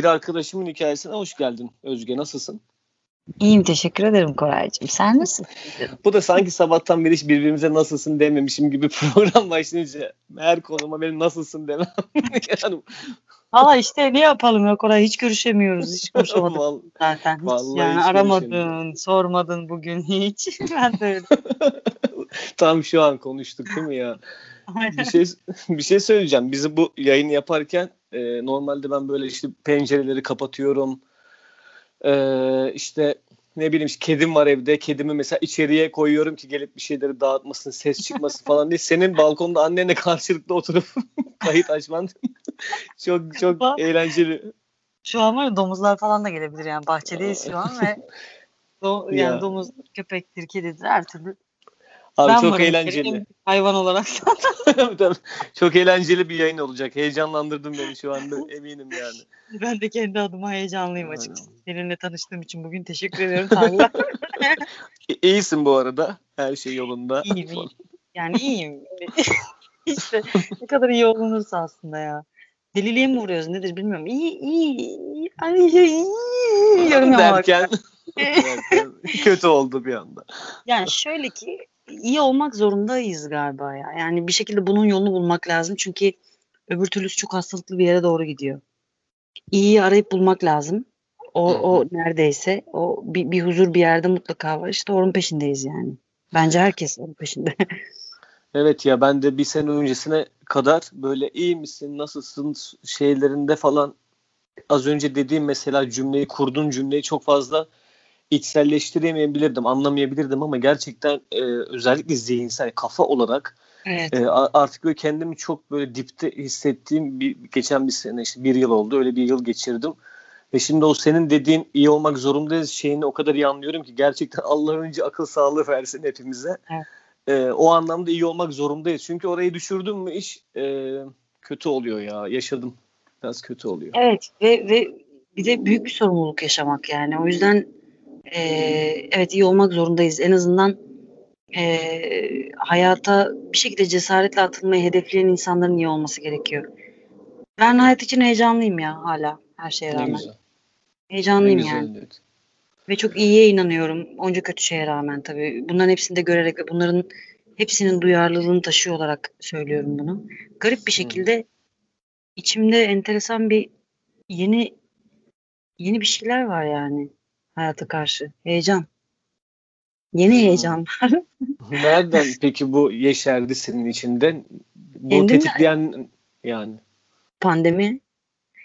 bir arkadaşımın hikayesine hoş geldin Özge. Nasılsın? İyiyim teşekkür ederim Koraycığım. Sen nasılsın? Bu da sanki sabahtan beri hiç birbirimize nasılsın dememişim gibi program başlayınca her konuma benim nasılsın demem. yani, Valla işte ne yapalım ya Koray hiç görüşemiyoruz. Hiç konuşamadık Vallahi- zaten. Hiç, vallahi yani hiç aramadın, sormadın bugün hiç. ben de öyle. Tam şu an konuştuk değil mi ya? Bir şey bir şey söyleyeceğim. Bizi bu yayını yaparken e, normalde ben böyle işte pencereleri kapatıyorum. E, işte ne bileyim işte kedim var evde. Kedimi mesela içeriye koyuyorum ki gelip bir şeyleri dağıtmasın, ses çıkmasın falan diye. Senin balkonda annenle karşılıklı oturup kayıt açman çok çok eğlenceli. Şu an var ya domuzlar falan da gelebilir yani bahçedeyiz şu an ve do- yani Ya. domuz, köpektir, kedidir her türlü. Abi ben çok varım. eğlenceli. Hayvan olarak. Tabii. çok eğlenceli bir yayın olacak. Heyecanlandırdın beni şu anda eminim yani. ben de kendi adıma heyecanlıyım açıkçası. Seninle tanıştığım için bugün teşekkür ediyorum İyisin bu arada. Her şey yolunda. İyiyim, iyiyim. Yani iyiyim. işte ne kadar iyi olunursa aslında ya. Deliliğe mi vuruyoruz nedir bilmiyorum. İyi iyi. iyi. Ay, iyi. Yorum derken, derken kötü oldu bir anda. Yani şöyle ki iyi olmak zorundayız galiba ya. Yani bir şekilde bunun yolunu bulmak lazım. Çünkü öbür türlüsü çok hastalıklı bir yere doğru gidiyor. İyiyi arayıp bulmak lazım. O, o neredeyse o bir, bir huzur bir yerde mutlaka var. İşte onun peşindeyiz yani. Bence herkes onun peşinde. Evet ya ben de bir sene öncesine kadar böyle iyi misin, nasılsın şeylerinde falan az önce dediğim mesela cümleyi kurduğun cümleyi çok fazla içselleştiremeyebilirdim, anlamayabilirdim ama gerçekten e, özellikle zihinsel kafa olarak evet. e, artık böyle kendimi çok böyle dipte hissettiğim bir geçen bir sene işte bir yıl oldu öyle bir yıl geçirdim. Ve şimdi o senin dediğin iyi olmak zorundayız şeyini o kadar iyi anlıyorum ki gerçekten Allah önce akıl sağlığı versin hepimize. Evet. E, o anlamda iyi olmak zorundayız. Çünkü orayı düşürdün mü iş e, kötü oluyor ya. Yaşadım. Biraz kötü oluyor. Evet ve ve bir de büyük bir sorumluluk yaşamak yani. O yüzden eee, evet iyi olmak zorundayız. En azından eee, hayata bir şekilde cesaretle atılmayı hedefleyen insanların iyi olması gerekiyor. Ben hayat için heyecanlıyım ya hala her şeye rağmen. Heyecanlıyım yani. Ve çok iyiye inanıyorum. Onca kötü şeye rağmen tabii. Bunların hepsini de görerek ve bunların hepsinin duyarlılığını taşıyor olarak söylüyorum bunu. Garip bir şekilde içimde enteresan bir yeni yeni bir şeyler var yani hayata karşı. Heyecan. Yeni Hmm. heyecan. Nereden peki bu yeşerdi senin içinde? Bu Kendimden. tetikleyen yani. Pandemi.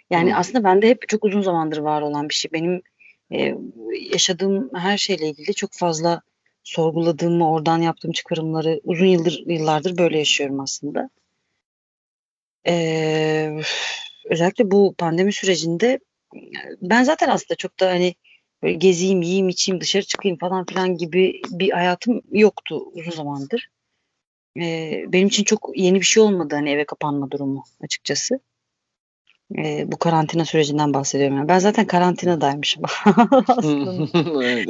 Yani Hı. aslında bende hep çok uzun zamandır var olan bir şey. Benim e, yaşadığım her şeyle ilgili çok fazla sorguladığımı, oradan yaptığım çıkarımları uzun yıldır yıllardır böyle yaşıyorum aslında. Ee, özellikle bu pandemi sürecinde ben zaten aslında çok da hani böyle gezeyim, yiyeyim, içeyim, dışarı çıkayım falan filan gibi bir hayatım yoktu uzun zamandır. Ee, benim için çok yeni bir şey olmadı hani eve kapanma durumu açıkçası. Ee, bu karantina sürecinden bahsediyorum. Yani ben zaten karantinadaymışım aslında. Evet.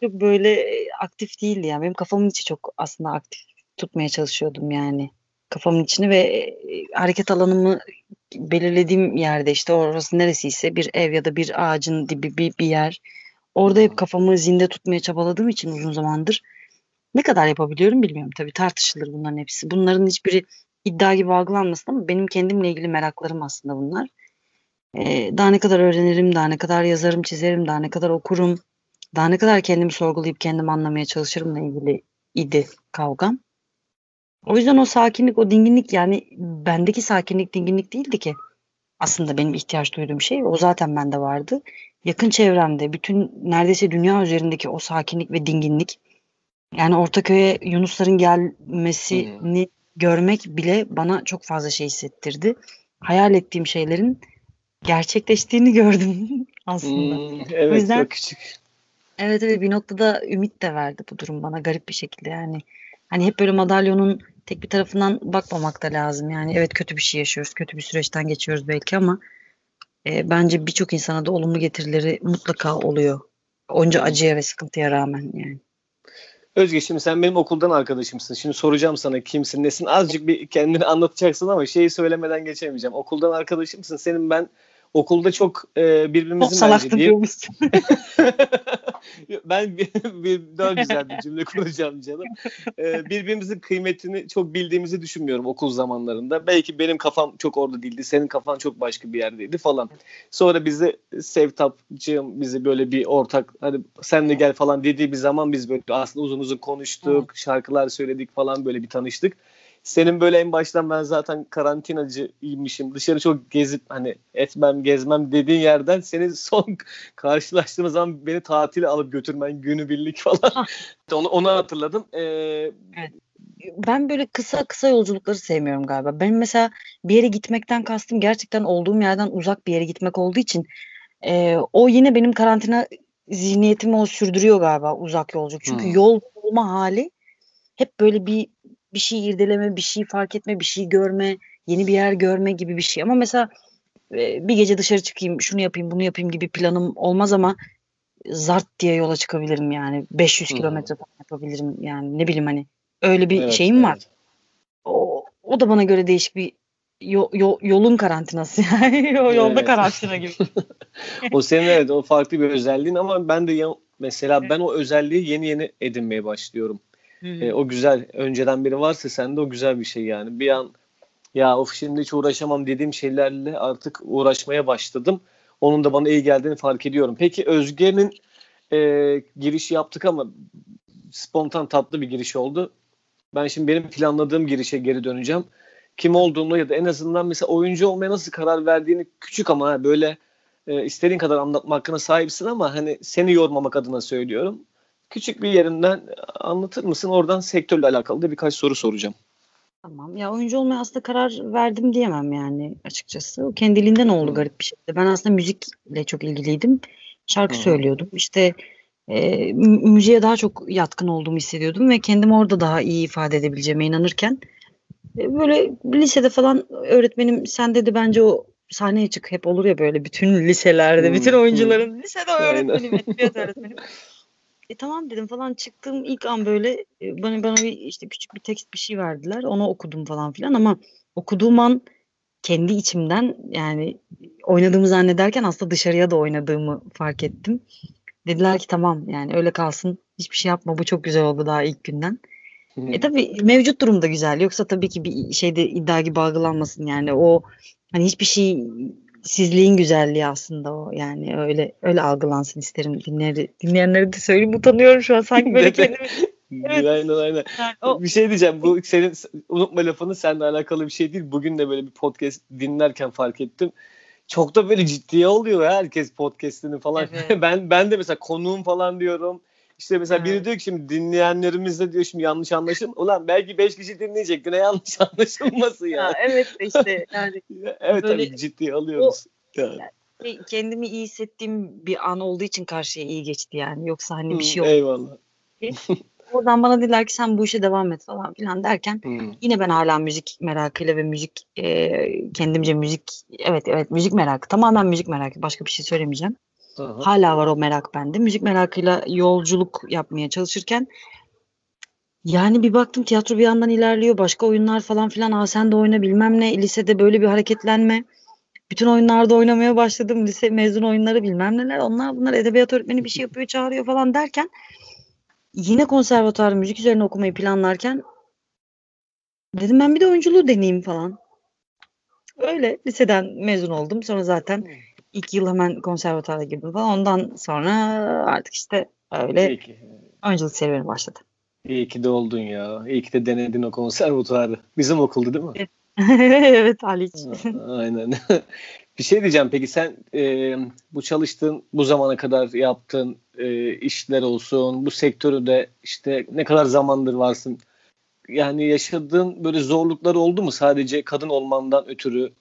Çok böyle aktif değildi yani. Benim kafamın içi çok aslında aktif tutmaya çalışıyordum yani. Kafamın içini ve e, hareket alanımı belirlediğim yerde işte orası neresiyse bir ev ya da bir ağacın dibi bir, bir yer. Orada hep kafamı zinde tutmaya çabaladığım için uzun zamandır ne kadar yapabiliyorum bilmiyorum. Tabii tartışılır bunların hepsi. Bunların hiçbiri iddia gibi algılanmasın ama benim kendimle ilgili meraklarım aslında bunlar. Ee, daha ne kadar öğrenirim, daha ne kadar yazarım, çizerim, daha ne kadar okurum, daha ne kadar kendimi sorgulayıp kendimi anlamaya çalışırımla ilgili idi kavgam. O yüzden o sakinlik, o dinginlik yani bendeki sakinlik, dinginlik değildi ki. Aslında benim ihtiyaç duyduğum şey o zaten bende vardı. Yakın çevremde bütün neredeyse dünya üzerindeki o sakinlik ve dinginlik yani Ortaköy'e Yunusların gelmesini görmek bile bana çok fazla şey hissettirdi. Hayal ettiğim şeylerin gerçekleştiğini gördüm aslında. Hmm, evet O yüzden- çok küçük. Evet evet bir noktada ümit de verdi bu durum bana garip bir şekilde yani. Hani hep böyle madalyonun tek bir tarafından bakmamak da lazım. Yani evet kötü bir şey yaşıyoruz, kötü bir süreçten geçiyoruz belki ama e, bence birçok insana da olumlu getirileri mutlaka oluyor. Onca acıya ve sıkıntıya rağmen yani. Özge şimdi sen benim okuldan arkadaşımsın. Şimdi soracağım sana kimsin nesin azıcık bir kendini anlatacaksın ama şeyi söylemeden geçemeyeceğim. Okuldan arkadaşımsın. Senin ben okulda çok e, birbirimizin çok bence diyormuşsun. ben bir, bir daha güzel bir cümle kuracağım canım. E, birbirimizin kıymetini çok bildiğimizi düşünmüyorum okul zamanlarında. Belki benim kafam çok orada değildi, senin kafan çok başka bir yerdeydi falan. Sonra bizi Sevtapcığım bizi böyle bir ortak hadi sen de gel falan dediği bir zaman biz böyle aslında uzun uzun konuştuk, şarkılar söyledik falan böyle bir tanıştık senin böyle en baştan ben zaten karantinacıymışım. Dışarı çok gezip hani etmem gezmem dediğin yerden senin son karşılaştığımız zaman beni tatile alıp götürmen günübirlik falan. onu, onu hatırladım. Ee, evet. Ben böyle kısa kısa yolculukları sevmiyorum galiba. Benim mesela bir yere gitmekten kastım gerçekten olduğum yerden uzak bir yere gitmek olduğu için e, o yine benim karantina zihniyetimi o sürdürüyor galiba uzak yolculuk. Çünkü hmm. yol olma hali hep böyle bir bir şey irdeleme, bir şey fark etme, bir şey görme, yeni bir yer görme gibi bir şey. Ama mesela e, bir gece dışarı çıkayım, şunu yapayım, bunu yapayım gibi planım olmaz ama zart diye yola çıkabilirim yani. 500 hmm. kilometre falan yapabilirim yani ne bileyim hani öyle bir evet, şeyim evet. var. O, o da bana göre değişik bir yo, yo, yolun karantinası yani. o yolda evet. karantina gibi. o senin evet o farklı bir özelliğin ama ben de ya, mesela evet. ben o özelliği yeni yeni edinmeye başlıyorum. E, o güzel. Önceden biri varsa sende o güzel bir şey yani. Bir an ya of şimdi hiç uğraşamam dediğim şeylerle artık uğraşmaya başladım. Onun da bana iyi geldiğini fark ediyorum. Peki Özge'nin e, girişi yaptık ama spontan tatlı bir giriş oldu. Ben şimdi benim planladığım girişe geri döneceğim. Kim olduğunu ya da en azından mesela oyuncu olmaya nasıl karar verdiğini küçük ama böyle e, istediğin kadar anlatma hakkına sahipsin ama hani seni yormamak adına söylüyorum küçük bir yerinden anlatır mısın? Oradan sektörle alakalı da birkaç soru soracağım. Tamam. Ya oyuncu olmaya aslında karar verdim diyemem yani açıkçası. O kendiliğinden oldu garip bir şekilde. Ben aslında müzikle çok ilgiliydim. Şarkı hmm. söylüyordum. İşte e, müziğe daha çok yatkın olduğumu hissediyordum ve kendimi orada daha iyi ifade edebileceğime inanırken e, böyle lisede falan öğretmenim sen dedi bence o sahneye çık hep olur ya böyle bütün liselerde hmm. bütün oyuncuların lisede öğretmenim edebiyat öğretmenim e tamam dedim falan çıktım ilk an böyle e, bana bana bir işte küçük bir tekst bir şey verdiler. Onu okudum falan filan ama okuduğum an kendi içimden yani oynadığımı zannederken aslında dışarıya da oynadığımı fark ettim. Dediler ki tamam yani öyle kalsın hiçbir şey yapma bu çok güzel oldu daha ilk günden. E tabii mevcut durumda güzel yoksa tabii ki bir şeyde iddia gibi algılanmasın yani o hani hiçbir şey sizliğin güzelliği aslında o yani öyle öyle algılansın isterim dinleri dinleyenlere de söyleyeyim utanıyorum şu an sanki böyle kendimi Evet. Aynen aynen. Yani o... Bir şey diyeceğim. Bu senin unutma lafını seninle alakalı bir şey değil. Bugün de böyle bir podcast dinlerken fark ettim. Çok da böyle ciddiye oluyor herkes podcast'ini falan. Evet. ben ben de mesela konuğum falan diyorum. İşte mesela evet. biri diyor ki şimdi dinleyenlerimiz de diyor şimdi yanlış anlaşılma. Ulan belki 5 kişi dinleyecek. Ne yanlış anlaşılması ya. ya evet işte yani. evet böyle, tabii ciddi alıyoruz. O, yani. Şey, kendimi iyi hissettiğim bir an olduğu için karşıya iyi geçti yani. Yoksa hani bir şey oldu. Eyvallah. Oradan bana dediler ki sen bu işe devam et falan filan derken hmm. yine ben hala müzik merakıyla ve müzik e, kendimce müzik evet evet müzik merakı tamamen müzik merakı başka bir şey söylemeyeceğim. Aha. Hala var o merak bende. Müzik merakıyla yolculuk yapmaya çalışırken yani bir baktım tiyatro bir yandan ilerliyor. Başka oyunlar falan filan. Aa sen de oyna bilmem ne. Lisede böyle bir hareketlenme. Bütün oyunlarda oynamaya başladım. Lise mezun oyunları bilmem neler. Onlar bunlar edebiyat öğretmeni bir şey yapıyor çağırıyor falan derken yine konservatuar müzik üzerine okumayı planlarken dedim ben bir de oyunculuğu deneyeyim falan. Öyle liseden mezun oldum. Sonra zaten ilk yıl hemen konservatuara girdim falan. Ondan sonra artık işte öyle oyunculuk serüveni başladı. İyi ki de oldun ya. İyi ki de denedin o konservatuarı. Bizim okuldu değil mi? evet Haliç. Aynen. bir şey diyeceğim peki sen e, bu çalıştığın bu zamana kadar yaptığın e, işler olsun bu sektörde işte ne kadar zamandır varsın yani yaşadığın böyle zorluklar oldu mu sadece kadın olmandan ötürü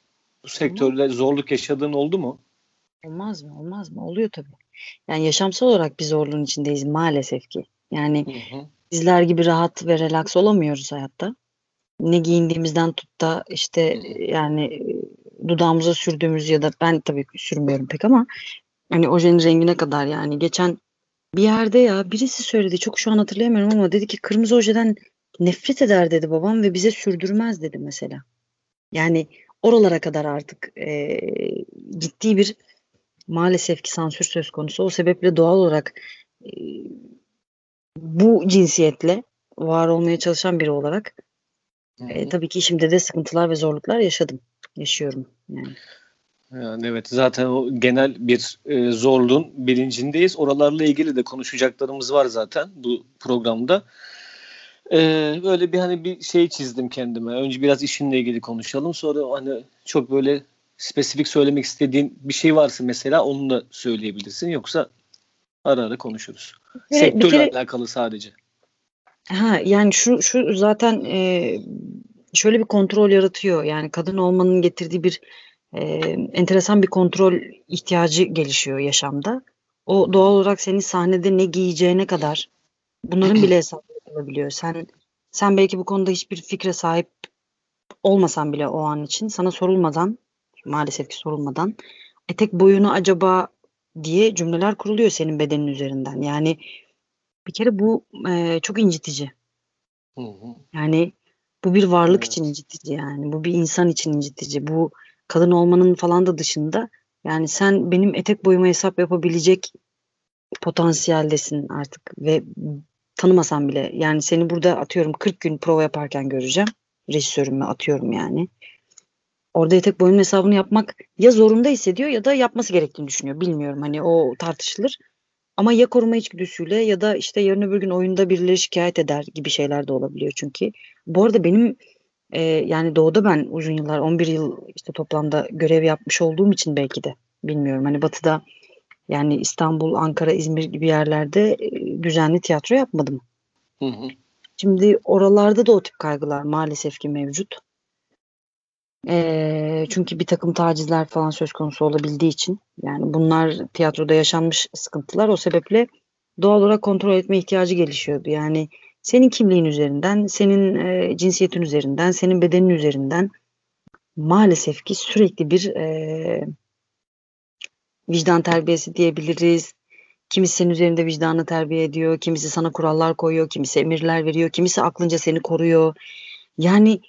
bu sektörde zorluk yaşadığın oldu mu? Olmaz mı? Olmaz mı? Oluyor tabii. Yani yaşamsal olarak bir zorluğun içindeyiz maalesef ki. Yani hı hı. bizler gibi rahat ve relax olamıyoruz hayatta. Ne giyindiğimizden tut da işte yani dudağımıza sürdüğümüz ya da ben tabii sürmüyorum pek ama hani ojenin rengine kadar yani geçen bir yerde ya birisi söyledi çok şu an hatırlayamıyorum ama dedi ki kırmızı ojeden nefret eder dedi babam ve bize sürdürmez dedi mesela. Yani oralara kadar artık e, ciddi bir maalesef ki sansür söz konusu. O sebeple doğal olarak e, bu cinsiyetle var olmaya çalışan biri olarak e, tabii ki şimdi de sıkıntılar ve zorluklar yaşadım. Yaşıyorum yani. Yani evet zaten o genel bir e, zorluğun bilincindeyiz. Oralarla ilgili de konuşacaklarımız var zaten bu programda. E, böyle bir hani bir şey çizdim kendime. Önce biraz işinle ilgili konuşalım. Sonra hani çok böyle spesifik söylemek istediğin bir şey varsa mesela onu da söyleyebilirsin. Yoksa ara ara konuşuruz. Bir Sektörle kere, alakalı sadece. Ha yani şu şu zaten e, şöyle bir kontrol yaratıyor. Yani kadın olmanın getirdiği bir e, enteresan bir kontrol ihtiyacı gelişiyor yaşamda. O doğal olarak senin sahnede ne giyeceğine kadar bunların bile hesaplanabiliyor. Sen sen belki bu konuda hiçbir fikre sahip olmasan bile o an için sana sorulmadan maalesef ki sorulmadan etek boyunu acaba diye cümleler kuruluyor senin bedenin üzerinden. Yani bir kere bu e, çok incitici. Hı hı. Yani bu bir varlık evet. için incitici yani. Bu bir insan için incitici. Bu kadın olmanın falan da dışında yani sen benim etek boyuma hesap yapabilecek potansiyeldesin artık ve tanımasam bile yani seni burada atıyorum 40 gün prova yaparken göreceğim. Rejisörümü atıyorum yani. Orada etek boyunun hesabını yapmak ya zorunda hissediyor ya da yapması gerektiğini düşünüyor. Bilmiyorum hani o tartışılır. Ama ya koruma içgüdüsüyle ya da işte yarın öbür gün oyunda birileri şikayet eder gibi şeyler de olabiliyor çünkü. Bu arada benim e, yani doğuda ben uzun yıllar 11 yıl işte toplamda görev yapmış olduğum için belki de bilmiyorum. Hani batıda yani İstanbul, Ankara, İzmir gibi yerlerde e, düzenli tiyatro yapmadım. Hı hı. Şimdi oralarda da o tip kaygılar maalesef ki mevcut. E, çünkü bir takım tacizler falan söz konusu olabildiği için yani bunlar tiyatroda yaşanmış sıkıntılar o sebeple doğal olarak kontrol etme ihtiyacı gelişiyordu. Yani senin kimliğin üzerinden, senin e, cinsiyetin üzerinden, senin bedenin üzerinden maalesef ki sürekli bir e, vicdan terbiyesi diyebiliriz. Kimisi senin üzerinde vicdanı terbiye ediyor, kimisi sana kurallar koyuyor, kimisi emirler veriyor, kimisi aklınca seni koruyor. Yani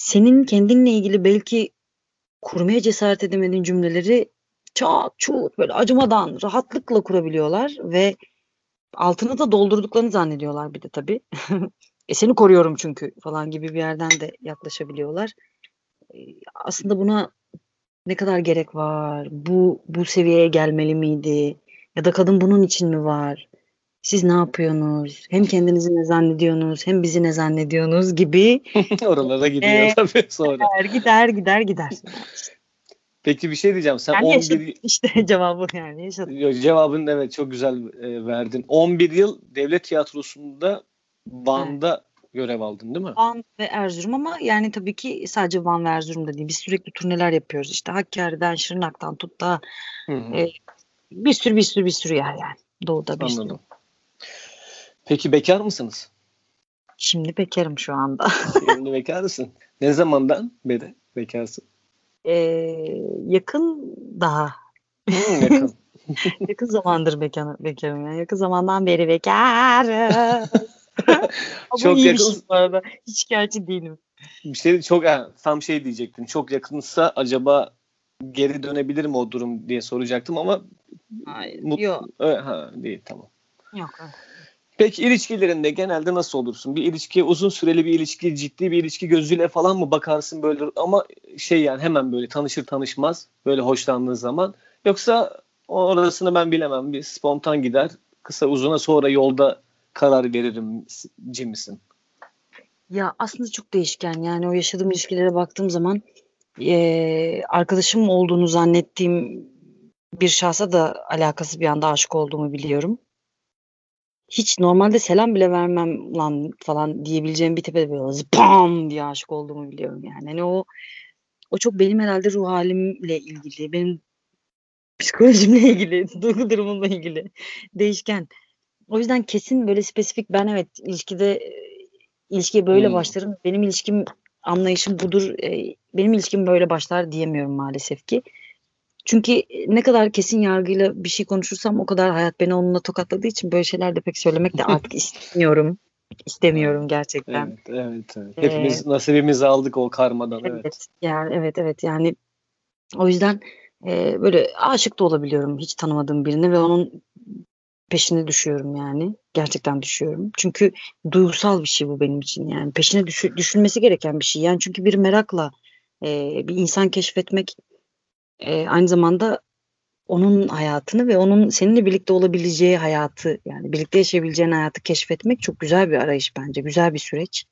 senin kendinle ilgili belki kurmaya cesaret edemediğin cümleleri çat çut böyle acımadan rahatlıkla kurabiliyorlar ve altını da doldurduklarını zannediyorlar bir de tabii. e seni koruyorum çünkü falan gibi bir yerden de yaklaşabiliyorlar. E, aslında buna ne kadar gerek var? Bu bu seviyeye gelmeli miydi? Ya da kadın bunun için mi var? Siz ne yapıyorsunuz? Hem kendinizi ne zannediyorsunuz hem bizi ne zannediyorsunuz gibi. Oralara gidiyor e, tabii sonra. Gider gider gider gider. Peki bir şey diyeceğim. Sen yani 11 işte cevabı yani yaşadım. Yok, cevabın evet çok güzel e, verdin. 11 yıl devlet tiyatrosunda Van'da evet. görev aldın değil mi? Van ve Erzurum ama yani tabii ki sadece Van ve Erzurum'da değil. Biz sürekli turneler yapıyoruz işte. Hakkari'den, Şırnak'tan tut da e, bir sürü bir sürü bir sürü yer yani. Doğuda bir Anladım. sürü. Peki bekar mısınız? Şimdi bekarım şu anda. Şimdi bekar mısın? Ne zamandan beri bekarsın? Ee, yakın daha. Hmm, yakın. yakın zamandır bekar, bekarım. Yani. Yakın zamandan beri bekarım. çok yakın. Bu arada. Hiç şikayetçi değilim. Bir şey çok yani, tam şey diyecektim. Çok yakınsa acaba geri dönebilir mi o durum diye soracaktım ama Hayır, mut- yok. Ha, değil tamam. Yok. Evet. Peki ilişkilerinde genelde nasıl olursun? Bir ilişki uzun süreli bir ilişki, ciddi bir ilişki gözüyle falan mı bakarsın böyle? Ama şey yani hemen böyle tanışır tanışmaz böyle hoşlandığın zaman. Yoksa orasını ben bilemem. Bir spontan gider kısa uzuna sonra yolda karar veririm cimisin. Ya aslında çok değişken. Yani o yaşadığım ilişkilere baktığım zaman e, arkadaşım olduğunu zannettiğim bir şahsa da alakası bir anda aşık olduğumu biliyorum hiç normalde selam bile vermem lan falan diyebileceğim bir tepe böyle zıpam diye aşık olduğumu biliyorum yani. Hani o o çok benim herhalde ruh halimle ilgili, benim psikolojimle ilgili, duygu durumumla ilgili değişken. O yüzden kesin böyle spesifik ben evet ilişkide ilişkiye böyle hmm. başlarım. Benim ilişkim anlayışım budur. Benim ilişkim böyle başlar diyemiyorum maalesef ki. Çünkü e, ne kadar kesin yargıyla bir şey konuşursam o kadar hayat beni onunla tokatladığı için böyle şeyler de pek söylemek de artık istemiyorum. istemiyorum gerçekten. Evet, evet, evet. Hepimiz ee, nasibimizi aldık o karmadan. Evet, evet. Yani evet, evet. Yani o yüzden e, böyle aşık da olabiliyorum hiç tanımadığım birine ve onun peşine düşüyorum yani. Gerçekten düşüyorum. Çünkü duygusal bir şey bu benim için yani. Peşine düş düşülmesi gereken bir şey. Yani çünkü bir merakla e, bir insan keşfetmek e, aynı zamanda onun hayatını ve onun seninle birlikte olabileceği hayatı yani birlikte yaşayabileceğin hayatı keşfetmek çok güzel bir arayış bence. Güzel bir süreç.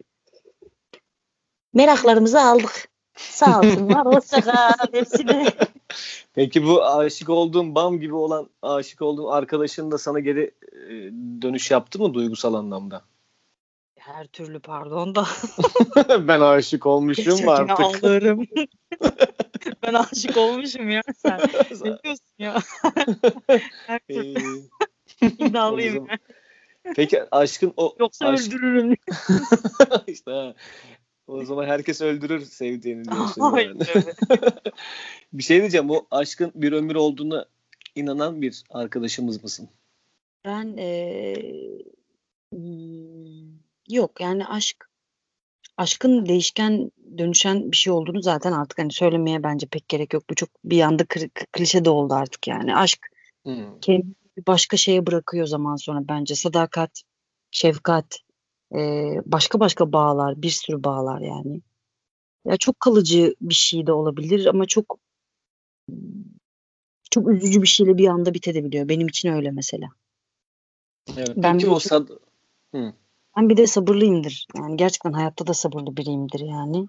Meraklarımızı aldık. Sağ olsunlar. Hoşçakal hepsine. Peki bu aşık olduğun bam gibi olan aşık olduğun arkadaşın da sana geri e, dönüş yaptı mı duygusal anlamda? Her türlü pardon da. ben aşık olmuşum mu artık? Ağlarım. ben aşık olmuşum ya sen. Ne diyorsun ya? İddialıyım ben. Peki aşkın o... Yoksa aşk... öldürürüm. İşte ha. O zaman herkes öldürür sevdiğini diyorsun. yani. bir şey diyeceğim. O aşkın bir ömür olduğuna inanan bir arkadaşımız mısın? Ben ee, yok yani aşk aşkın değişken dönüşen bir şey olduğunu zaten artık hani söylemeye bence pek gerek yok. Bu çok bir anda klişe de oldu artık yani. Aşk hmm. kendini başka şeye bırakıyor zaman sonra bence. Sadakat, şefkat, e, başka başka bağlar, bir sürü bağlar yani. Ya çok kalıcı bir şey de olabilir ama çok çok üzücü bir şeyle bir anda bitebiliyor. Benim için öyle mesela. Evet, ben peki o sad Hı. Ben bir de sabırlıyımdır. Yani gerçekten hayatta da sabırlı biriyimdir yani.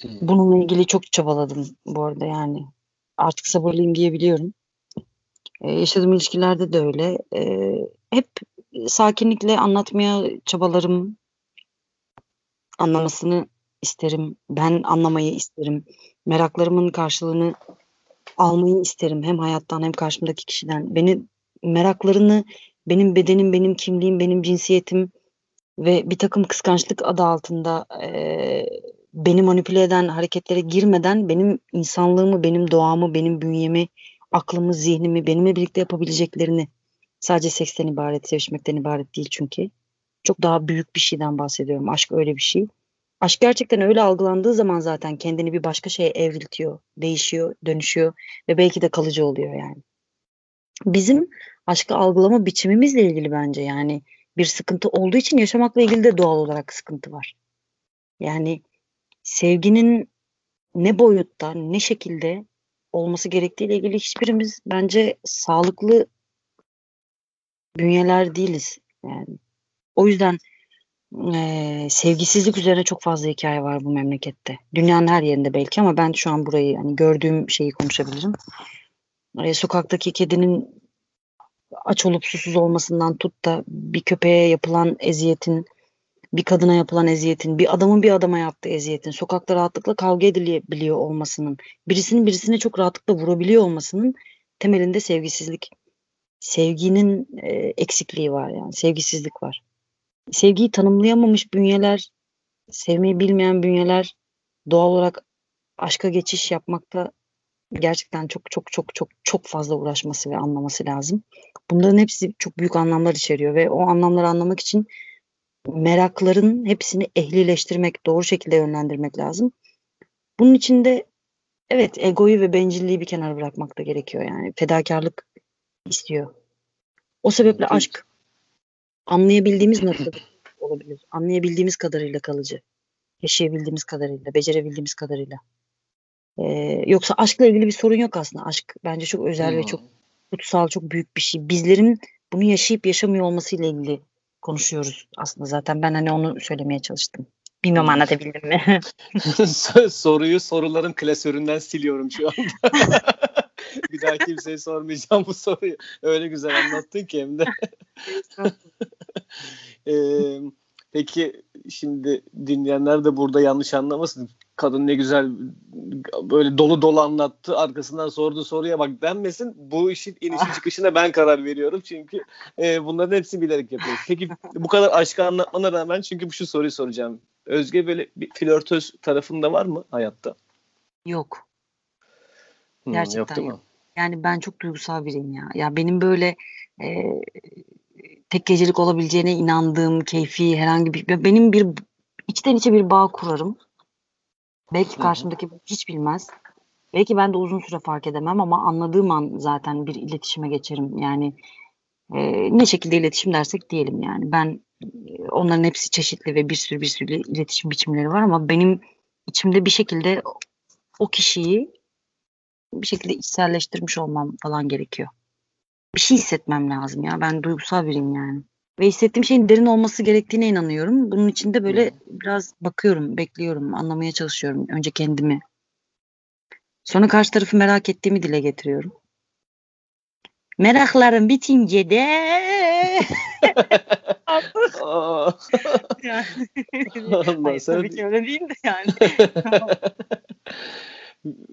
Hı. Bununla ilgili çok çabaladım bu arada yani. Artık sabırlıyım diyebiliyorum. Ee, yaşadığım ilişkilerde de öyle. Ee, hep sakinlikle anlatmaya çabalarım. Anlamasını isterim. Ben anlamayı isterim. Meraklarımın karşılığını almayı isterim. Hem hayattan hem karşımdaki kişiden. Beni meraklarını benim bedenim, benim kimliğim, benim cinsiyetim ve bir takım kıskançlık adı altında e, beni manipüle eden hareketlere girmeden benim insanlığımı, benim doğamı, benim bünyemi, aklımı, zihnimi, benimle birlikte yapabileceklerini sadece seksten ibaret, sevişmekten ibaret değil çünkü. Çok daha büyük bir şeyden bahsediyorum. Aşk öyle bir şey. Aşk gerçekten öyle algılandığı zaman zaten kendini bir başka şeye evriltiyor, değişiyor, dönüşüyor ve belki de kalıcı oluyor yani. Bizim aşkı algılama biçimimizle ilgili bence yani bir sıkıntı olduğu için yaşamakla ilgili de doğal olarak sıkıntı var. Yani sevginin ne boyutta, ne şekilde olması gerektiğiyle ilgili hiçbirimiz bence sağlıklı bünyeler değiliz. Yani o yüzden e, sevgisizlik üzerine çok fazla hikaye var bu memlekette. Dünyanın her yerinde belki ama ben şu an burayı hani gördüğüm şeyi konuşabilirim. E, sokaktaki kedinin aç olup susuz olmasından tut da bir köpeğe yapılan eziyetin, bir kadına yapılan eziyetin, bir adamın bir adama yaptığı eziyetin, sokakta rahatlıkla kavga edilebiliyor olmasının, birisinin birisine çok rahatlıkla vurabiliyor olmasının temelinde sevgisizlik, sevginin e, eksikliği var yani, sevgisizlik var. Sevgiyi tanımlayamamış bünyeler, sevmeyi bilmeyen bünyeler doğal olarak aşka geçiş yapmakta gerçekten çok çok çok çok çok fazla uğraşması ve anlaması lazım. Bunların hepsi çok büyük anlamlar içeriyor ve o anlamları anlamak için merakların hepsini ehlileştirmek, doğru şekilde yönlendirmek lazım. Bunun için de evet egoyu ve bencilliği bir kenara bırakmak da gerekiyor yani. Fedakarlık istiyor. O sebeple aşk anlayabildiğimiz noktada olabilir. Anlayabildiğimiz kadarıyla kalıcı. Yaşayabildiğimiz kadarıyla, becerebildiğimiz kadarıyla. Ee, yoksa aşkla ilgili bir sorun yok aslında. Aşk bence çok özel hmm. ve çok kutsal, çok büyük bir şey. Bizlerin bunu yaşayıp yaşamıyor olmasıyla ilgili konuşuyoruz aslında zaten. Ben hani onu söylemeye çalıştım. Bilmem anlatabildim mi? Soruyu soruların klasöründen siliyorum şu anda. bir daha kimseye sormayacağım bu soruyu. Öyle güzel anlattın ki hem de. ee, Peki şimdi dinleyenler de burada yanlış anlamasın. Kadın ne güzel böyle dolu dolu anlattı. Arkasından sorduğu soruya bak denmesin. Bu işin inişi çıkışına ben karar veriyorum. Çünkü e, bunların hepsini bilerek yapıyoruz. Peki bu kadar aşkı anlatmana rağmen çünkü bu şu soruyu soracağım. Özge böyle bir flörtöz tarafında var mı hayatta? Yok. Hmm, Gerçekten yok. Değil mi? Yani ben çok duygusal biriyim ya. Ya benim böyle e, tek gecelik olabileceğine inandığım keyfi herhangi bir benim bir içten içe bir bağ kurarım. Belki karşımdaki hiç bilmez. Belki ben de uzun süre fark edemem ama anladığım an zaten bir iletişime geçerim. Yani e, ne şekilde iletişim dersek diyelim yani. Ben e, onların hepsi çeşitli ve bir sürü bir sürü iletişim biçimleri var ama benim içimde bir şekilde o kişiyi bir şekilde içselleştirmiş olmam falan gerekiyor. Bir şey hissetmem lazım ya. Ben duygusal biriyim yani. Ve hissettiğim şeyin derin olması gerektiğine inanıyorum. Bunun için de böyle biraz bakıyorum, bekliyorum, anlamaya çalışıyorum. Önce kendimi. Sonra karşı tarafı merak ettiğimi dile getiriyorum. Meraklarım bitince de yani, Hayır, tabii ki öyle değil de yani.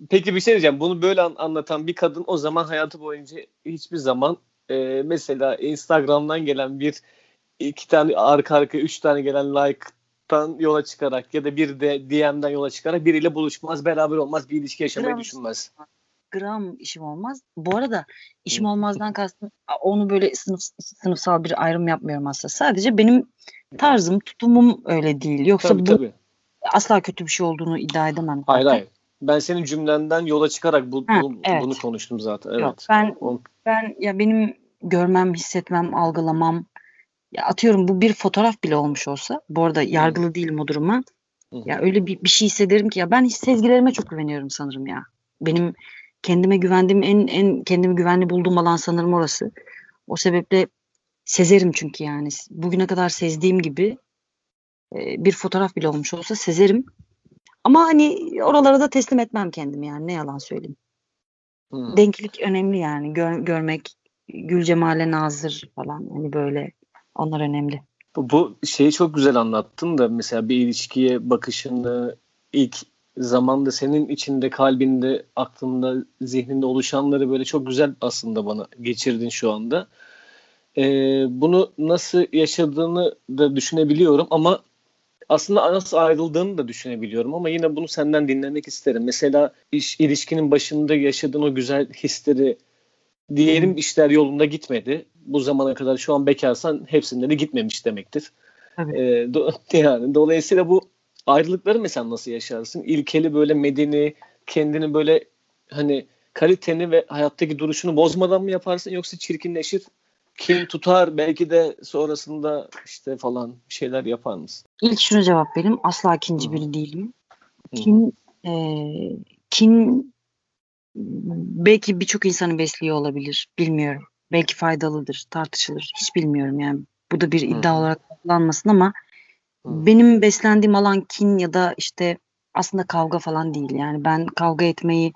Peki bir şey diyeceğim. Bunu böyle an- anlatan bir kadın o zaman hayatı boyunca hiçbir zaman e, mesela Instagram'dan gelen bir iki tane arka arka üç tane gelen like'tan yola çıkarak ya da bir de DM'den yola çıkarak biriyle buluşmaz, beraber olmaz, bir ilişki yaşamayı Gram, düşünmez. gram işim olmaz. Bu arada işim olmazdan kastım onu böyle sınıf, sınıfsal bir ayrım yapmıyorum aslında. Sadece benim tarzım, tutumum öyle değil. Yoksa Tabii bu tabii. asla kötü bir şey olduğunu iddia edemem. Hayır zaten. hayır. Ben senin cümlenden yola çıkarak bu, Ha, bu- evet. bunu konuştum zaten. Evet. Yok, ben O- ben ya benim görmem, hissetmem, algılamam ya atıyorum bu bir fotoğraf bile olmuş olsa bu arada yargılı değilim o duruma. Hı. Ya öyle bir, bir şey hissederim ki ya ben sezgilerime çok güveniyorum sanırım ya. Benim kendime güvendiğim en en kendimi güvenli bulduğum alan sanırım orası. O sebeple sezerim çünkü yani bugüne kadar sezdiğim gibi bir fotoğraf bile olmuş olsa sezerim. Ama hani oralara da teslim etmem kendimi yani ne yalan söyleyeyim. Hı. Denklik önemli yani Gör, görmek gül cemale nazır falan hani böyle onlar önemli. Bu, bu şeyi çok güzel anlattın da mesela bir ilişkiye bakışını ilk zamanda senin içinde, kalbinde, aklında, zihninde oluşanları böyle çok güzel aslında bana geçirdin şu anda. Ee, bunu nasıl yaşadığını da düşünebiliyorum ama aslında nasıl ayrıldığını da düşünebiliyorum ama yine bunu senden dinlemek isterim. Mesela iş, ilişkinin başında yaşadığın o güzel hisleri diyelim işler yolunda gitmedi. Bu zamana kadar şu an bekarsan hepsinde de gitmemiş demektir. Tabii. Ee, do- yani dolayısıyla bu ayrılıkları mesela nasıl yaşarsın? İlkeli böyle medeni, kendini böyle hani kaliteni ve hayattaki duruşunu bozmadan mı yaparsın yoksa çirkinleşir, kin tutar belki de sonrasında işte falan bir şeyler yapar mısın? İlk şunu cevap vereyim. Asla ikinci biri değilim. Kin, e, kin belki birçok insanı besliyor olabilir. Bilmiyorum. Belki faydalıdır, tartışılır. Hiç bilmiyorum yani. Bu da bir iddia Hı. olarak kullanmasın ama Hı. benim beslendiğim alan kin ya da işte aslında kavga falan değil. Yani ben kavga etmeyi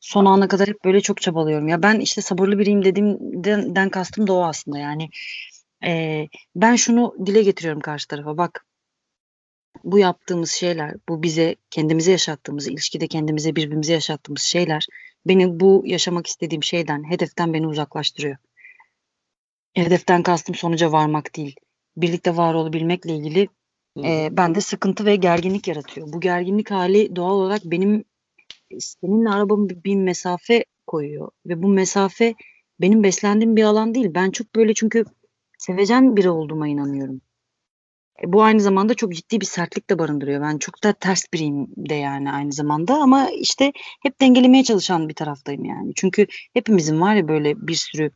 son ana kadar hep böyle çok çabalıyorum. Ya ben işte sabırlı biriyim dediğimden den kastım da o aslında. Yani e, ben şunu dile getiriyorum karşı tarafa. Bak bu yaptığımız şeyler, bu bize kendimize yaşattığımız, ilişkide kendimize birbirimize yaşattığımız şeyler beni bu yaşamak istediğim şeyden, hedeften beni uzaklaştırıyor. Hedeften kastım sonuca varmak değil. Birlikte var olabilmekle ilgili e, bende sıkıntı ve gerginlik yaratıyor. Bu gerginlik hali doğal olarak benim seninle arabamı bir, bir mesafe koyuyor ve bu mesafe benim beslendiğim bir alan değil. Ben çok böyle çünkü sevecen biri olduğuma inanıyorum. E, bu aynı zamanda çok ciddi bir sertlik de barındırıyor. Ben çok da ters biriyim de yani aynı zamanda ama işte hep dengelemeye çalışan bir taraftayım yani. Çünkü hepimizin var ya böyle bir sürü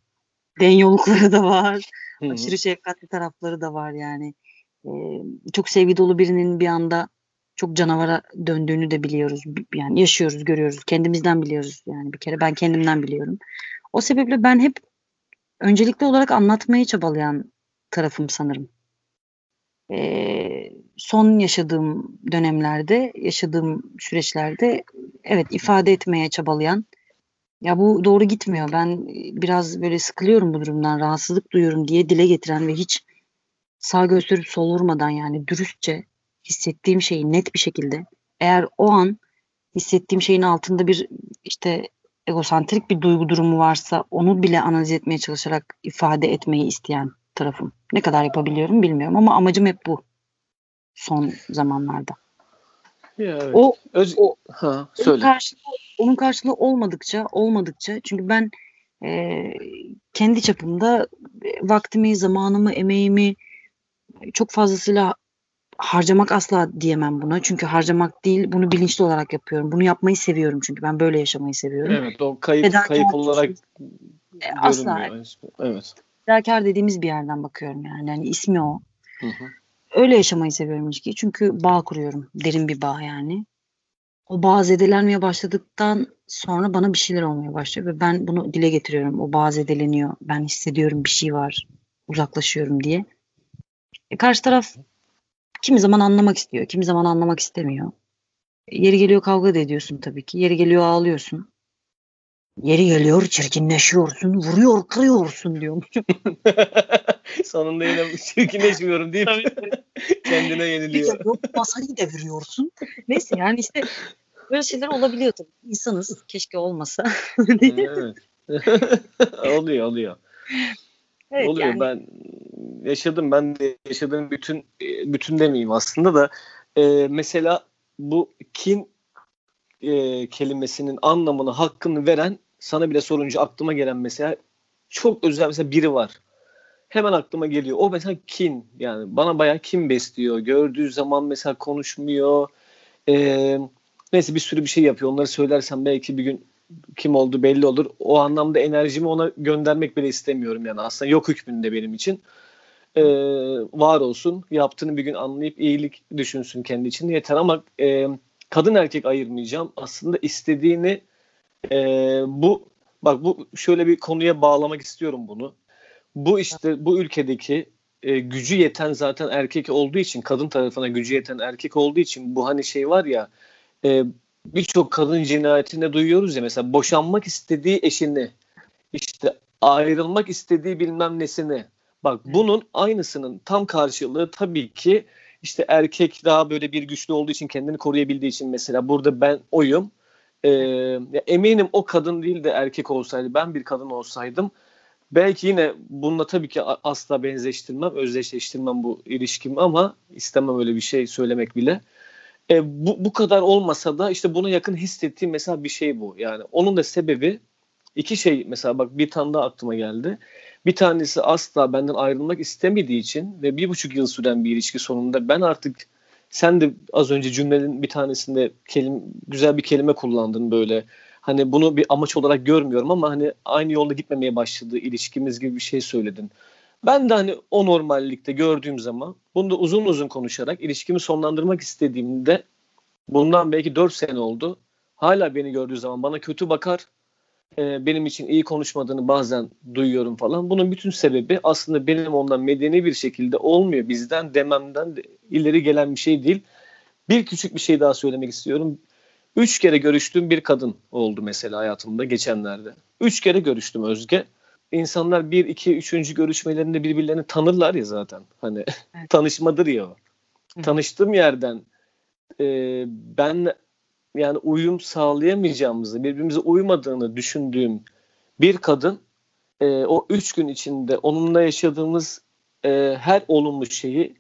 denyolukları da var. Hı hı. Aşırı şefkatli tarafları da var yani. Ee, çok sevgi dolu birinin bir anda çok canavara döndüğünü de biliyoruz. Yani yaşıyoruz, görüyoruz. Kendimizden biliyoruz yani bir kere ben kendimden biliyorum. O sebeple ben hep öncelikli olarak anlatmaya çabalayan tarafım sanırım. Ee, son yaşadığım dönemlerde, yaşadığım süreçlerde evet ifade etmeye çabalayan ya bu doğru gitmiyor. Ben biraz böyle sıkılıyorum bu durumdan, rahatsızlık duyuyorum diye dile getiren ve hiç sağ gösterip sol vurmadan yani dürüstçe hissettiğim şeyi net bir şekilde eğer o an hissettiğim şeyin altında bir işte egosantrik bir duygu durumu varsa onu bile analiz etmeye çalışarak ifade etmeyi isteyen tarafım. Ne kadar yapabiliyorum bilmiyorum ama amacım hep bu son zamanlarda. Ya evet. O Öz- o- ha, onun söyle. karşılığı, onun karşılığı olmadıkça olmadıkça çünkü ben e, kendi çapımda vaktimi, zamanımı, emeğimi çok fazlasıyla harcamak asla diyemem buna. Çünkü harcamak değil, bunu bilinçli olarak yapıyorum. Bunu yapmayı seviyorum çünkü ben böyle yaşamayı seviyorum. Evet, o kayıp Fedakar kayıp olarak e, asla. Evet. Fedakar dediğimiz bir yerden bakıyorum yani. Yani ismi o. Hı hı. Öyle yaşamayı seviyorum ilişkiyi. Çünkü bağ kuruyorum. Derin bir bağ yani. O bağ zedelenmeye başladıktan sonra bana bir şeyler olmaya başlıyor ve ben bunu dile getiriyorum. O bağ zedeleniyor. Ben hissediyorum bir şey var. Uzaklaşıyorum diye. E karşı taraf kimi zaman anlamak istiyor, kimi zaman anlamak istemiyor. Yeri geliyor kavga da ediyorsun tabii ki. Yeri geliyor ağlıyorsun. Yeri geliyor çirkinleşiyorsun, vuruyor kırıyorsun diyormuşum. Sonunda yine çirkinleşmiyorum deyip kendine yeniliyor. Yok masayı deviriyorsun. Neyse yani işte böyle şeyler olabiliyor tabii. İnsanız. Keşke olmasa. evet. oluyor oluyor. Evet, oluyor yani... ben yaşadım ben de yaşadığım bütün bütün demeyeyim aslında da e, mesela bu kin e, kelimesinin anlamını hakkını veren sana bile sorunca aklıma gelen mesela çok özel mesela biri var. Hemen aklıma geliyor. O mesela kin yani bana bayağı kin besliyor. Gördüğü zaman mesela konuşmuyor. Ee, neyse bir sürü bir şey yapıyor. Onları söylersem belki bir gün kim oldu belli olur. O anlamda enerjimi ona göndermek bile istemiyorum yani aslında yok hükmünde benim için. Ee, var olsun. Yaptığını bir gün anlayıp iyilik düşünsün kendi için yeter ama e, kadın erkek ayırmayacağım. Aslında istediğini e, bu bak bu şöyle bir konuya bağlamak istiyorum bunu. Bu işte bu ülkedeki e, gücü yeten zaten erkek olduğu için kadın tarafına gücü yeten erkek olduğu için bu hani şey var ya e, birçok kadın cinayetinde duyuyoruz ya mesela boşanmak istediği eşini işte ayrılmak istediği bilmem nesini. Bak bunun aynısının tam karşılığı tabii ki işte erkek daha böyle bir güçlü olduğu için kendini koruyabildiği için mesela burada ben oyum. E, eminim o kadın değil de erkek olsaydı ben bir kadın olsaydım belki yine bununla tabii ki asla benzeştirmem özdeşleştirmem bu ilişkimi ama istemem öyle bir şey söylemek bile e, bu, bu kadar olmasa da işte buna yakın hissettiğim mesela bir şey bu yani onun da sebebi iki şey mesela bak bir tane daha aklıma geldi bir tanesi asla benden ayrılmak istemediği için ve bir buçuk yıl süren bir ilişki sonunda ben artık sen de az önce cümlenin bir tanesinde kelim, güzel bir kelime kullandın böyle. Hani bunu bir amaç olarak görmüyorum ama hani aynı yolda gitmemeye başladığı ilişkimiz gibi bir şey söyledin. Ben de hani o normallikte gördüğüm zaman bunu da uzun uzun konuşarak ilişkimi sonlandırmak istediğimde bundan belki 4 sene oldu. Hala beni gördüğü zaman bana kötü bakar e, benim için iyi konuşmadığını bazen duyuyorum falan. Bunun bütün sebebi aslında benim ondan medeni bir şekilde olmuyor. Bizden dememden de ileri gelen bir şey değil. Bir küçük bir şey daha söylemek istiyorum. Üç kere görüştüğüm bir kadın oldu mesela hayatımda geçenlerde. Üç kere görüştüm Özge. İnsanlar bir, iki, üçüncü görüşmelerinde birbirlerini tanırlar ya zaten. Hani evet. tanışmadır ya o. Tanıştığım yerden e, ben yani uyum sağlayamayacağımızı, birbirimize uymadığını düşündüğüm bir kadın e, o üç gün içinde onunla yaşadığımız e, her olumlu şeyi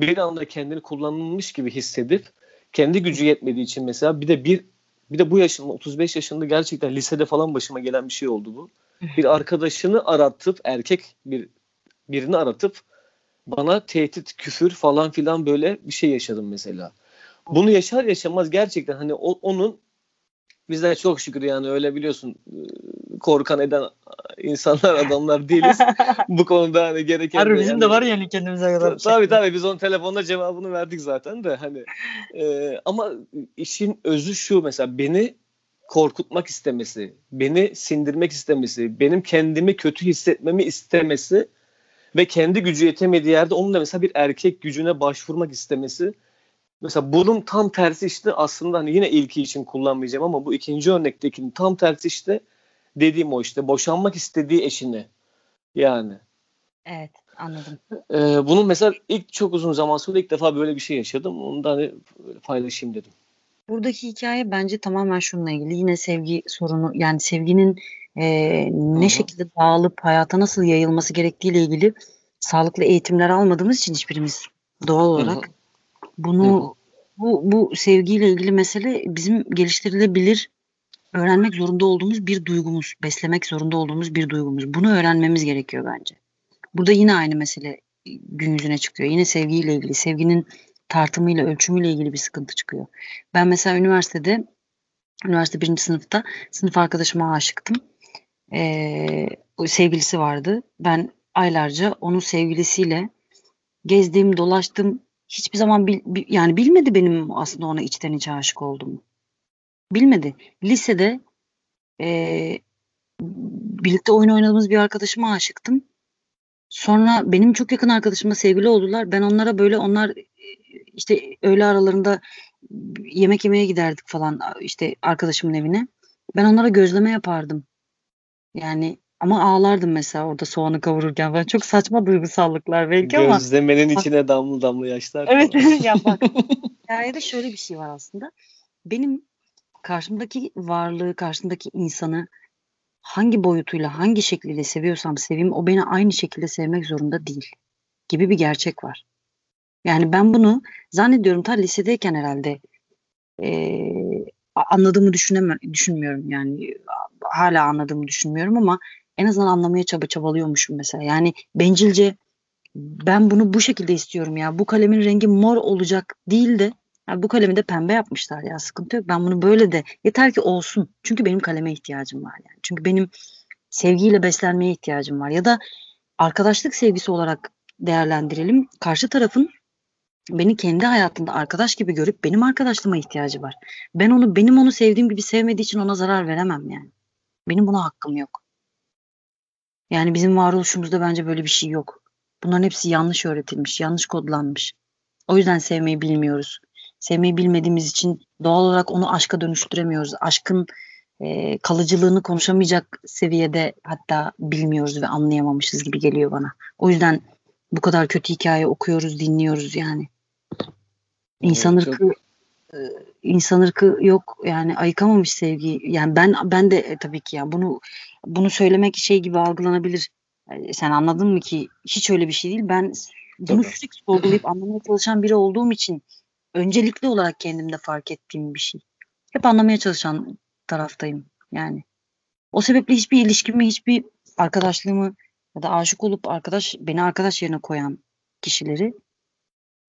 bir anda kendini kullanılmış gibi hissedip kendi gücü yetmediği için mesela bir de bir bir de bu yaşında 35 yaşında gerçekten lisede falan başıma gelen bir şey oldu bu. Bir arkadaşını aratıp erkek bir birini aratıp bana tehdit, küfür falan filan böyle bir şey yaşadım mesela. Bunu yaşar yaşamaz gerçekten hani o, onun bizler çok şükür yani öyle biliyorsun korkan eden insanlar adamlar değiliz. Bu konuda hani gereken Harbi bizim yani, de var yani kendimize kadar. Tabii tabii biz onun telefonda cevabını verdik zaten de hani e, ama işin özü şu mesela beni korkutmak istemesi, beni sindirmek istemesi, benim kendimi kötü hissetmemi istemesi ve kendi gücü yetemediği yerde onun da mesela bir erkek gücüne başvurmak istemesi Mesela bunun tam tersi işte aslında hani yine ilki için kullanmayacağım ama bu ikinci örnektekinin tam tersi işte dediğim o işte boşanmak istediği eşini yani. Evet anladım. Ee, bunun mesela ilk çok uzun zaman sonra ilk defa böyle bir şey yaşadım. Onu da hani paylaşayım dedim. Buradaki hikaye bence tamamen şununla ilgili. Yine sevgi sorunu yani sevginin e, ne Hı-hı. şekilde dağılıp hayata nasıl yayılması gerektiğiyle ilgili sağlıklı eğitimler almadığımız için hiçbirimiz doğal olarak Hı-hı. Bunu bu bu sevgiyle ilgili mesele bizim geliştirilebilir öğrenmek zorunda olduğumuz bir duygumuz, beslemek zorunda olduğumuz bir duygumuz. Bunu öğrenmemiz gerekiyor bence. Burada yine aynı mesele gün yüzüne çıkıyor. Yine sevgiyle ilgili, sevginin tartımıyla, ölçümüyle ilgili bir sıkıntı çıkıyor. Ben mesela üniversitede, üniversite birinci sınıfta sınıf arkadaşıma aşıktım. Ee, sevgilisi vardı. Ben aylarca onun sevgilisiyle gezdim, dolaştım. Hiçbir zaman bil, yani bilmedi benim aslında ona içten içe aşık olduğumu. Bilmedi. Lisede e, birlikte oyun oynadığımız bir arkadaşıma aşıktım. Sonra benim çok yakın arkadaşımla sevgili oldular. Ben onlara böyle onlar işte öğle aralarında yemek yemeye giderdik falan işte arkadaşımın evine. Ben onlara gözleme yapardım. Yani ama ağlardım mesela orada soğanı kavururken. Ben çok saçma duygusallıklar belki ama. Gözlemenin içine damla damla yaşlar. Evet ya bak. Hikayede şöyle bir şey var aslında. Benim karşımdaki varlığı, karşımdaki insanı hangi boyutuyla, hangi şekliyle seviyorsam seveyim o beni aynı şekilde sevmek zorunda değil gibi bir gerçek var. Yani ben bunu zannediyorum ta lisedeyken herhalde e, anladığımı düşünemem, düşünmüyorum yani hala anladığımı düşünmüyorum ama en azından anlamaya çaba çabalıyormuşum mesela. Yani bencilce ben bunu bu şekilde istiyorum ya bu kalemin rengi mor olacak değil de ya bu kalemi de pembe yapmışlar ya sıkıntı yok. Ben bunu böyle de yeter ki olsun. Çünkü benim kaleme ihtiyacım var yani. Çünkü benim sevgiyle beslenmeye ihtiyacım var. Ya da arkadaşlık sevgisi olarak değerlendirelim. Karşı tarafın beni kendi hayatında arkadaş gibi görüp benim arkadaşlığıma ihtiyacı var. Ben onu benim onu sevdiğim gibi sevmediği için ona zarar veremem yani. Benim buna hakkım yok. Yani bizim varoluşumuzda bence böyle bir şey yok. Bunların hepsi yanlış öğretilmiş, yanlış kodlanmış. O yüzden sevmeyi bilmiyoruz sevmeyi bilmediğimiz için doğal olarak onu aşka dönüştüremiyoruz. Aşkın e, kalıcılığını konuşamayacak seviyede hatta bilmiyoruz ve anlayamamışız gibi geliyor bana. O yüzden bu kadar kötü hikaye okuyoruz, dinliyoruz yani. İnsan evet, ırkı. E, insan ırkı yok yani ayıkamamış sevgi. Yani ben ben de e, tabii ki ya bunu bunu söylemek şey gibi algılanabilir. E, sen anladın mı ki hiç öyle bir şey değil. Ben bunu tabii. sürekli sorgulayıp anlamaya çalışan biri olduğum için öncelikli olarak kendimde fark ettiğim bir şey. Hep anlamaya çalışan taraftayım yani. O sebeple hiçbir ilişkimi, hiçbir arkadaşlığımı ya da aşık olup arkadaş beni arkadaş yerine koyan kişileri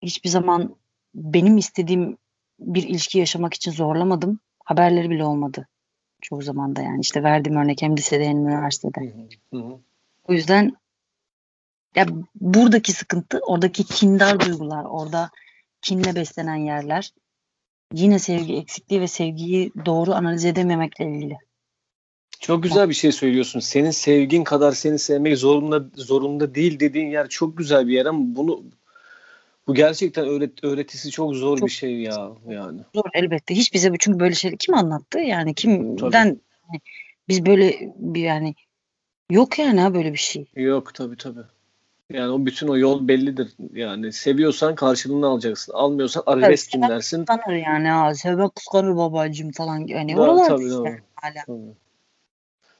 hiçbir zaman benim istediğim bir ilişki yaşamak için zorlamadım. Haberleri bile olmadı. Çoğu zaman da yani işte verdiğim örnek hem lisede hem üniversitede. O yüzden ya buradaki sıkıntı, oradaki kindar duygular, orada kinle beslenen yerler. Yine sevgi eksikliği ve sevgiyi doğru analiz edememekle ilgili. Çok güzel bir şey söylüyorsun. Senin sevgin kadar seni sevmek zorunda zorunda değil dediğin yer çok güzel bir yer ama bunu bu gerçekten öğret, öğretisi çok zor çok, bir şey ya yani. Zor elbette. Hiç bize çünkü böyle şeyleri kim anlattı? Yani kimden tabii. biz böyle bir yani yok yani ha böyle bir şey. Yok tabii tabii. Yani o bütün o yol bellidir. Yani seviyorsan karşılığını alacaksın. Almıyorsan arabesk tabii, dinlersin. Kıskanır yani. Ha, sevmek kıskanır babacığım falan. Yani Tabii, tabii, işte, hala. tabii.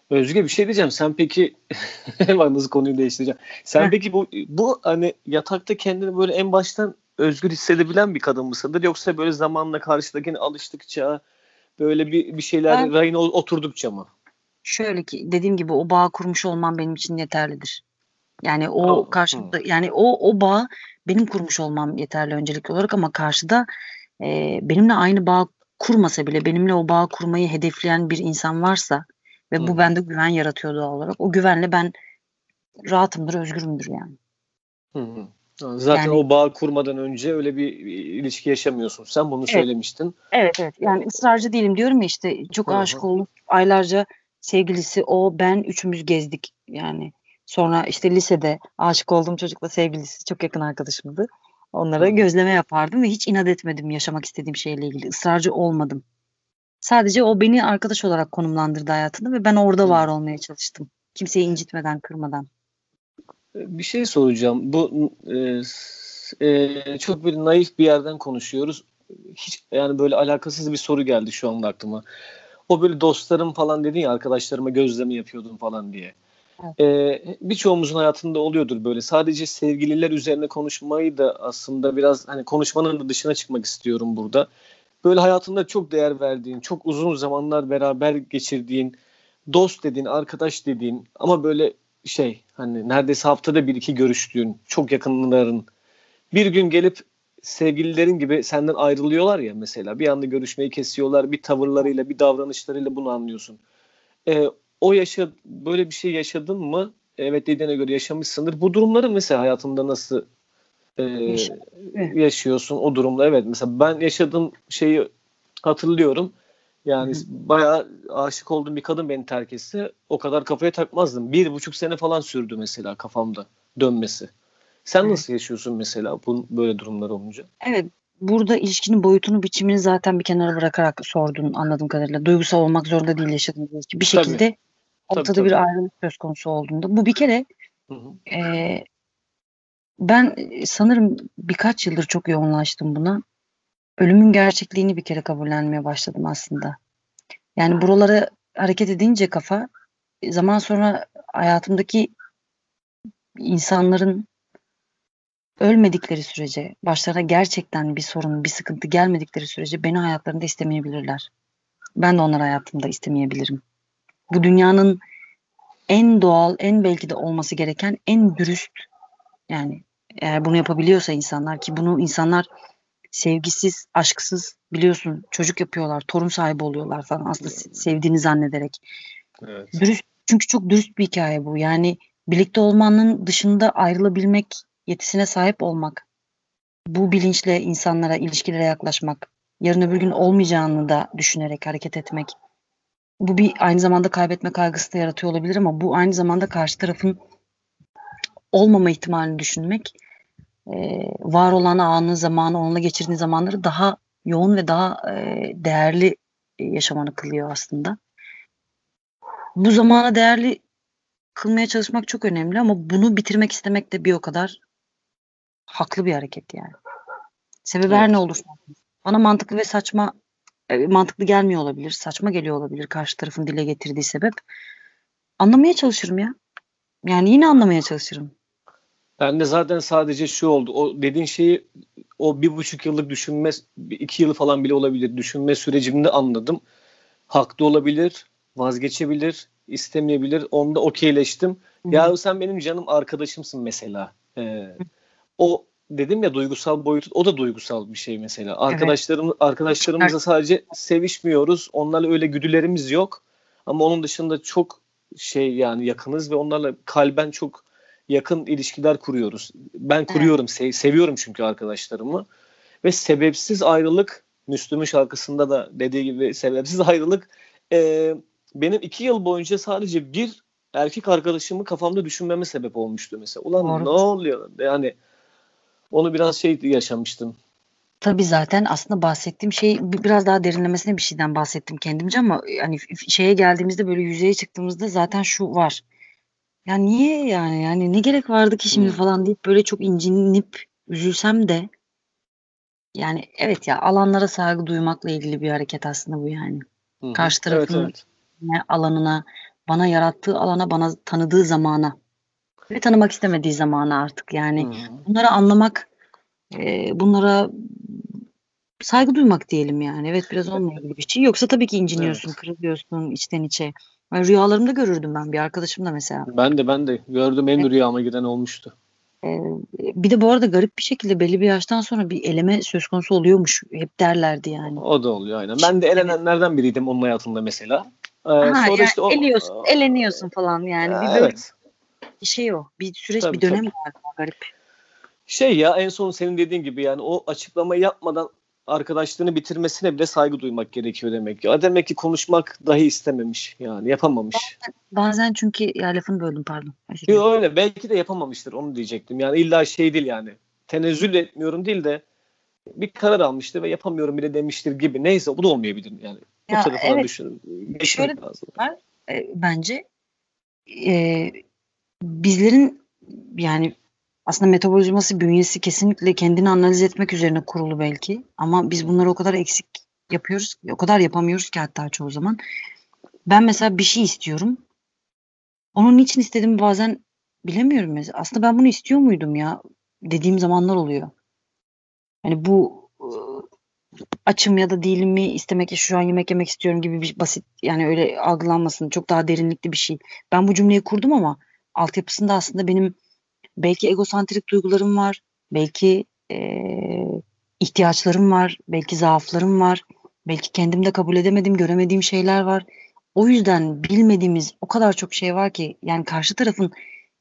Özge bir şey diyeceğim. Sen peki bak nasıl konuyu değiştireceğim. Sen peki bu bu hani yatakta kendini böyle en baştan özgür hissedebilen bir kadın mısındır yoksa böyle zamanla karşıdakine alıştıkça böyle bir bir şeyler ben, rayına oturdukça mı? Şöyle ki dediğim gibi o bağ kurmuş olman benim için yeterlidir. Yani o oh, karşımda hmm. yani o o bağ benim kurmuş olmam yeterli öncelikli olarak ama karşıda e, benimle aynı bağ kurmasa bile benimle o bağ kurmayı hedefleyen bir insan varsa ve bu bende güven yaratıyor doğal olarak. O güvenle ben rahatımdır, özgürümdür yani. Hmm. Zaten yani, o bağ kurmadan önce öyle bir ilişki yaşamıyorsun. Sen bunu evet, söylemiştin. Evet evet. Yani ısrarcı değilim diyorum ya işte çok Hı-hı. aşık oldum. Aylarca sevgilisi o ben üçümüz gezdik yani. Sonra işte lisede aşık olduğum çocukla sevgilisi çok yakın arkadaşımdı. Onlara gözleme yapardım ve hiç inat etmedim yaşamak istediğim şeyle ilgili. Israrcı olmadım. Sadece o beni arkadaş olarak konumlandırdı hayatında ve ben orada var olmaya çalıştım. Kimseyi incitmeden, kırmadan. Bir şey soracağım. Bu e, e, çok bir naif bir yerden konuşuyoruz. Hiç yani böyle alakasız bir soru geldi şu anda aklıma. O böyle dostlarım falan dedin ya arkadaşlarıma gözleme yapıyordum falan diye. Evet. Ee, birçoğumuzun hayatında oluyordur böyle. Sadece sevgililer üzerine konuşmayı da aslında biraz hani konuşmanın da dışına çıkmak istiyorum burada. Böyle hayatında çok değer verdiğin, çok uzun zamanlar beraber geçirdiğin, dost dediğin, arkadaş dediğin ama böyle şey hani neredeyse haftada bir iki görüştüğün çok yakınların bir gün gelip sevgililerin gibi senden ayrılıyorlar ya mesela bir anda görüşmeyi kesiyorlar bir tavırlarıyla bir davranışlarıyla bunu anlıyorsun. Ee, o yaşa böyle bir şey yaşadın mı? Evet dediğine göre yaşamışsındır. Bu durumları mesela hayatında nasıl e, yaşıyorsun o durumda? Evet mesela ben yaşadığım şeyi hatırlıyorum. Yani Hı-hı. bayağı aşık olduğum bir kadın beni terk etse o kadar kafaya takmazdım. Bir buçuk sene falan sürdü mesela kafamda dönmesi. Sen nasıl yaşıyorsun mesela bu böyle durumlar olunca? Evet burada ilişkinin boyutunu biçimini zaten bir kenara bırakarak sordun anladığım kadarıyla. Duygusal olmak zorunda değil yaşadığınız ilişki. Bir şekilde tabii. ortada tabii, tabii. bir ayrılık söz konusu olduğunda. Bu bir kere e, ben sanırım birkaç yıldır çok yoğunlaştım buna. Ölümün gerçekliğini bir kere kabullenmeye başladım aslında. Yani buralara hareket edince kafa zaman sonra hayatımdaki insanların ölmedikleri sürece, başlarına gerçekten bir sorun, bir sıkıntı gelmedikleri sürece beni hayatlarında istemeyebilirler. Ben de onları hayatımda istemeyebilirim. Bu dünyanın en doğal, en belki de olması gereken en dürüst yani eğer bunu yapabiliyorsa insanlar ki bunu insanlar sevgisiz, aşksız biliyorsun çocuk yapıyorlar, torun sahibi oluyorlar falan aslında sevdiğini zannederek. Evet. Dürüst çünkü çok dürüst bir hikaye bu. Yani birlikte olmanın dışında ayrılabilmek yetisine sahip olmak, bu bilinçle insanlara, ilişkilere yaklaşmak, yarın öbür gün olmayacağını da düşünerek hareket etmek. Bu bir aynı zamanda kaybetme kaygısı da yaratıyor olabilir ama bu aynı zamanda karşı tarafın olmama ihtimalini düşünmek, e, var olan anı, zamanı, onunla geçirdiğin zamanları daha yoğun ve daha e, değerli yaşamanı kılıyor aslında. Bu zamana değerli kılmaya çalışmak çok önemli ama bunu bitirmek istemek de bir o kadar haklı bir hareket yani. Sebebi evet. her ne olursa. Bana mantıklı ve saçma e, mantıklı gelmiyor olabilir. Saçma geliyor olabilir karşı tarafın dile getirdiği sebep. Anlamaya çalışırım ya. Yani yine anlamaya çalışırım. Ben de zaten sadece şu oldu. O dediğin şeyi o bir buçuk yıllık düşünme, iki yıl falan bile olabilir düşünme sürecimde anladım. Haklı olabilir, vazgeçebilir, istemeyebilir. Onda okeyleştim. Ya sen benim canım arkadaşımsın mesela. Ee, o dedim ya duygusal boyutu o da duygusal bir şey mesela. Arkadaşlarım evet. arkadaşlarımızla sadece sevişmiyoruz. Onlarla öyle güdülerimiz yok. Ama onun dışında çok şey yani yakınız ve onlarla kalben çok yakın ilişkiler kuruyoruz. Ben kuruyorum, evet. sev, seviyorum çünkü arkadaşlarımı. Ve sebepsiz ayrılık Müslüm'ün şarkısında da dediği gibi sebepsiz ayrılık e, benim iki yıl boyunca sadece bir erkek arkadaşımı kafamda düşünmeme sebep olmuştu mesela. Ulan Doğru. ne oluyor? Yani onu biraz şey yaşamıştım. Tabii zaten aslında bahsettiğim şey biraz daha derinlemesine bir şeyden bahsettim kendimce ama yani şeye geldiğimizde böyle yüzeye çıktığımızda zaten şu var. Ya niye yani yani ne gerek vardı ki şimdi falan deyip böyle çok incinip üzülsem de yani evet ya alanlara saygı duymakla ilgili bir hareket aslında bu yani. Hı-hı. Karşı tarafın evet, evet. alanına, bana yarattığı alana, bana tanıdığı zamana ve tanımak istemediği zamanı artık yani hmm. bunları anlamak e, bunlara saygı duymak diyelim yani evet biraz onunla ilgili bir şey yoksa tabii ki inciniyorsun evet. kırılıyorsun içten içe yani rüyalarımda görürdüm ben bir arkadaşım da mesela ben de ben de gördüm en evet. rüyama giren olmuştu ee, bir de bu arada garip bir şekilde belli bir yaştan sonra bir eleme söz konusu oluyormuş hep derlerdi yani o da oluyor aynen ben de elenenlerden biriydim onun hayatında mesela ee, ha, sonra yani işte o, eliyorsun, eleniyorsun falan yani. Bir böyle, evet bir şey o. Bir süreç, tabii, bir dönem tabii. var. Garip. Şey ya en son senin dediğin gibi yani o açıklamayı yapmadan arkadaşlığını bitirmesine bile saygı duymak gerekiyor demek ki. Demek ki konuşmak dahi istememiş yani yapamamış. Bazen, bazen çünkü ya lafını böldüm pardon. Yok öyle belki de yapamamıştır onu diyecektim. Yani illa şey değil yani tenezzül etmiyorum değil de bir karar almıştır ve yapamıyorum bile demiştir gibi. Neyse bu da olmayabilir yani. Ya, bu tarafından evet. düşünün. Şöyle lazım. Var, e, bence e, bizlerin yani aslında metabolizması bünyesi kesinlikle kendini analiz etmek üzerine kurulu belki ama biz bunları o kadar eksik yapıyoruz o kadar yapamıyoruz ki hatta çoğu zaman. Ben mesela bir şey istiyorum. Onun niçin istediğimi bazen bilemiyorum mesela. Aslında ben bunu istiyor muydum ya dediğim zamanlar oluyor. Yani bu açım ya da değilim mi istemekle şu an yemek yemek istiyorum gibi bir basit yani öyle algılanmasın. Çok daha derinlikli bir şey. Ben bu cümleyi kurdum ama altyapısında aslında benim belki egosantrik duygularım var. Belki eee, ihtiyaçlarım var. Belki zaaflarım var. Belki kendimde kabul edemedim, göremediğim şeyler var. O yüzden bilmediğimiz o kadar çok şey var ki yani karşı tarafın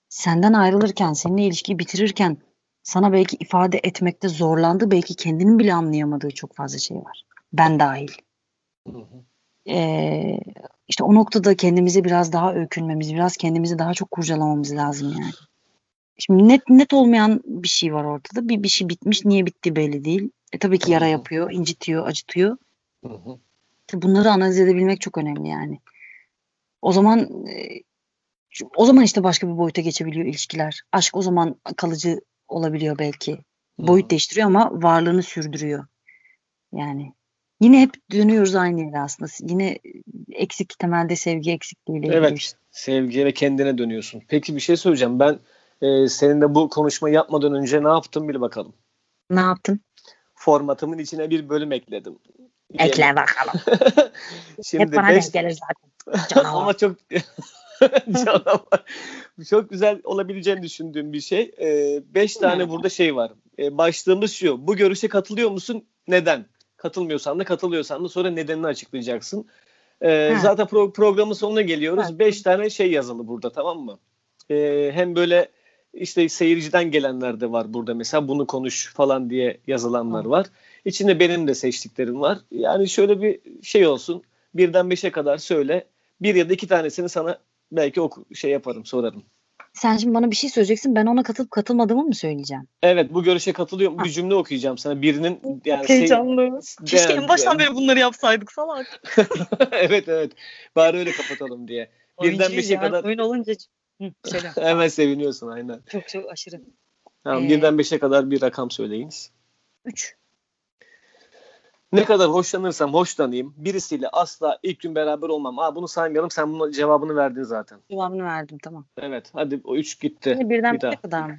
senden ayrılırken, seninle ilişkiyi bitirirken sana belki ifade etmekte zorlandığı, belki kendinin bile anlayamadığı çok fazla şey var. Ben dahil. Hı hı. Ee, işte o noktada kendimize biraz daha öykünmemiz, biraz kendimizi daha çok kurcalamamız lazım yani. Şimdi net net olmayan bir şey var ortada. Bir bir şey bitmiş, niye bitti belli değil. E tabii ki yara yapıyor, incitiyor, acıtıyor. Hı hı. Bunları analiz edebilmek çok önemli yani. O zaman e, o zaman işte başka bir boyuta geçebiliyor ilişkiler. Aşk o zaman kalıcı olabiliyor belki. Boyut değiştiriyor ama varlığını sürdürüyor. Yani yine hep dönüyoruz aynı yere aslında. Yine eksik temelde sevgi eksikliğiyle ilgili Evet, sevgiye ve kendine dönüyorsun. Peki bir şey söyleyeceğim. Ben e, seninle bu konuşmayı yapmadan önce ne yaptım bil bakalım. Ne yaptın? Formatımın içine bir bölüm ekledim. Ekle bakalım. Şimdi Hep bana beş- gelir zaten. Canavar. Ama çok canavar. Çok güzel olabileceğini düşündüğüm bir şey. Ee, beş tane burada şey var. Ee, başlığımız şu. Bu görüşe katılıyor musun? Neden? Katılmıyorsan da katılıyorsan da sonra nedenini açıklayacaksın. Ee, Ha. zaten pro- programın sonuna geliyoruz. Evet. Beş tane şey yazılı burada tamam mı? Ee, hem böyle işte seyirciden gelenler de var burada mesela bunu konuş falan diye yazılanlar var. İçinde benim de seçtiklerim var. Yani şöyle bir şey olsun. Birden beşe kadar söyle. Bir ya da iki tanesini sana belki oku, şey yaparım sorarım. Sen şimdi bana bir şey söyleyeceksin. Ben ona katılıp katılmadığımı mı söyleyeceğim? Evet bu görüşe katılıyorum. Ha. Bir cümle okuyacağım sana. Birinin yani Heyecanlı. şey- Keşke en baştan beri bunları yapsaydık salak. evet evet. Bari öyle kapatalım diye. Birden beşe kadar Oyun olunca Hı, söyle. hemen seviniyorsun aynen. çok çok aşırı. Tamam, Ee, birden beşe kadar bir rakam söyleyiniz. 3. Ne kadar hoşlanırsam hoşlanayım. Birisiyle asla ilk gün beraber olmam. Aa bunu saymayalım. Sen bunun cevabını verdin zaten. Cevabını verdim tamam. Evet. Hadi o üç gitti. Şimdi birden bir daha. bir kadar mı?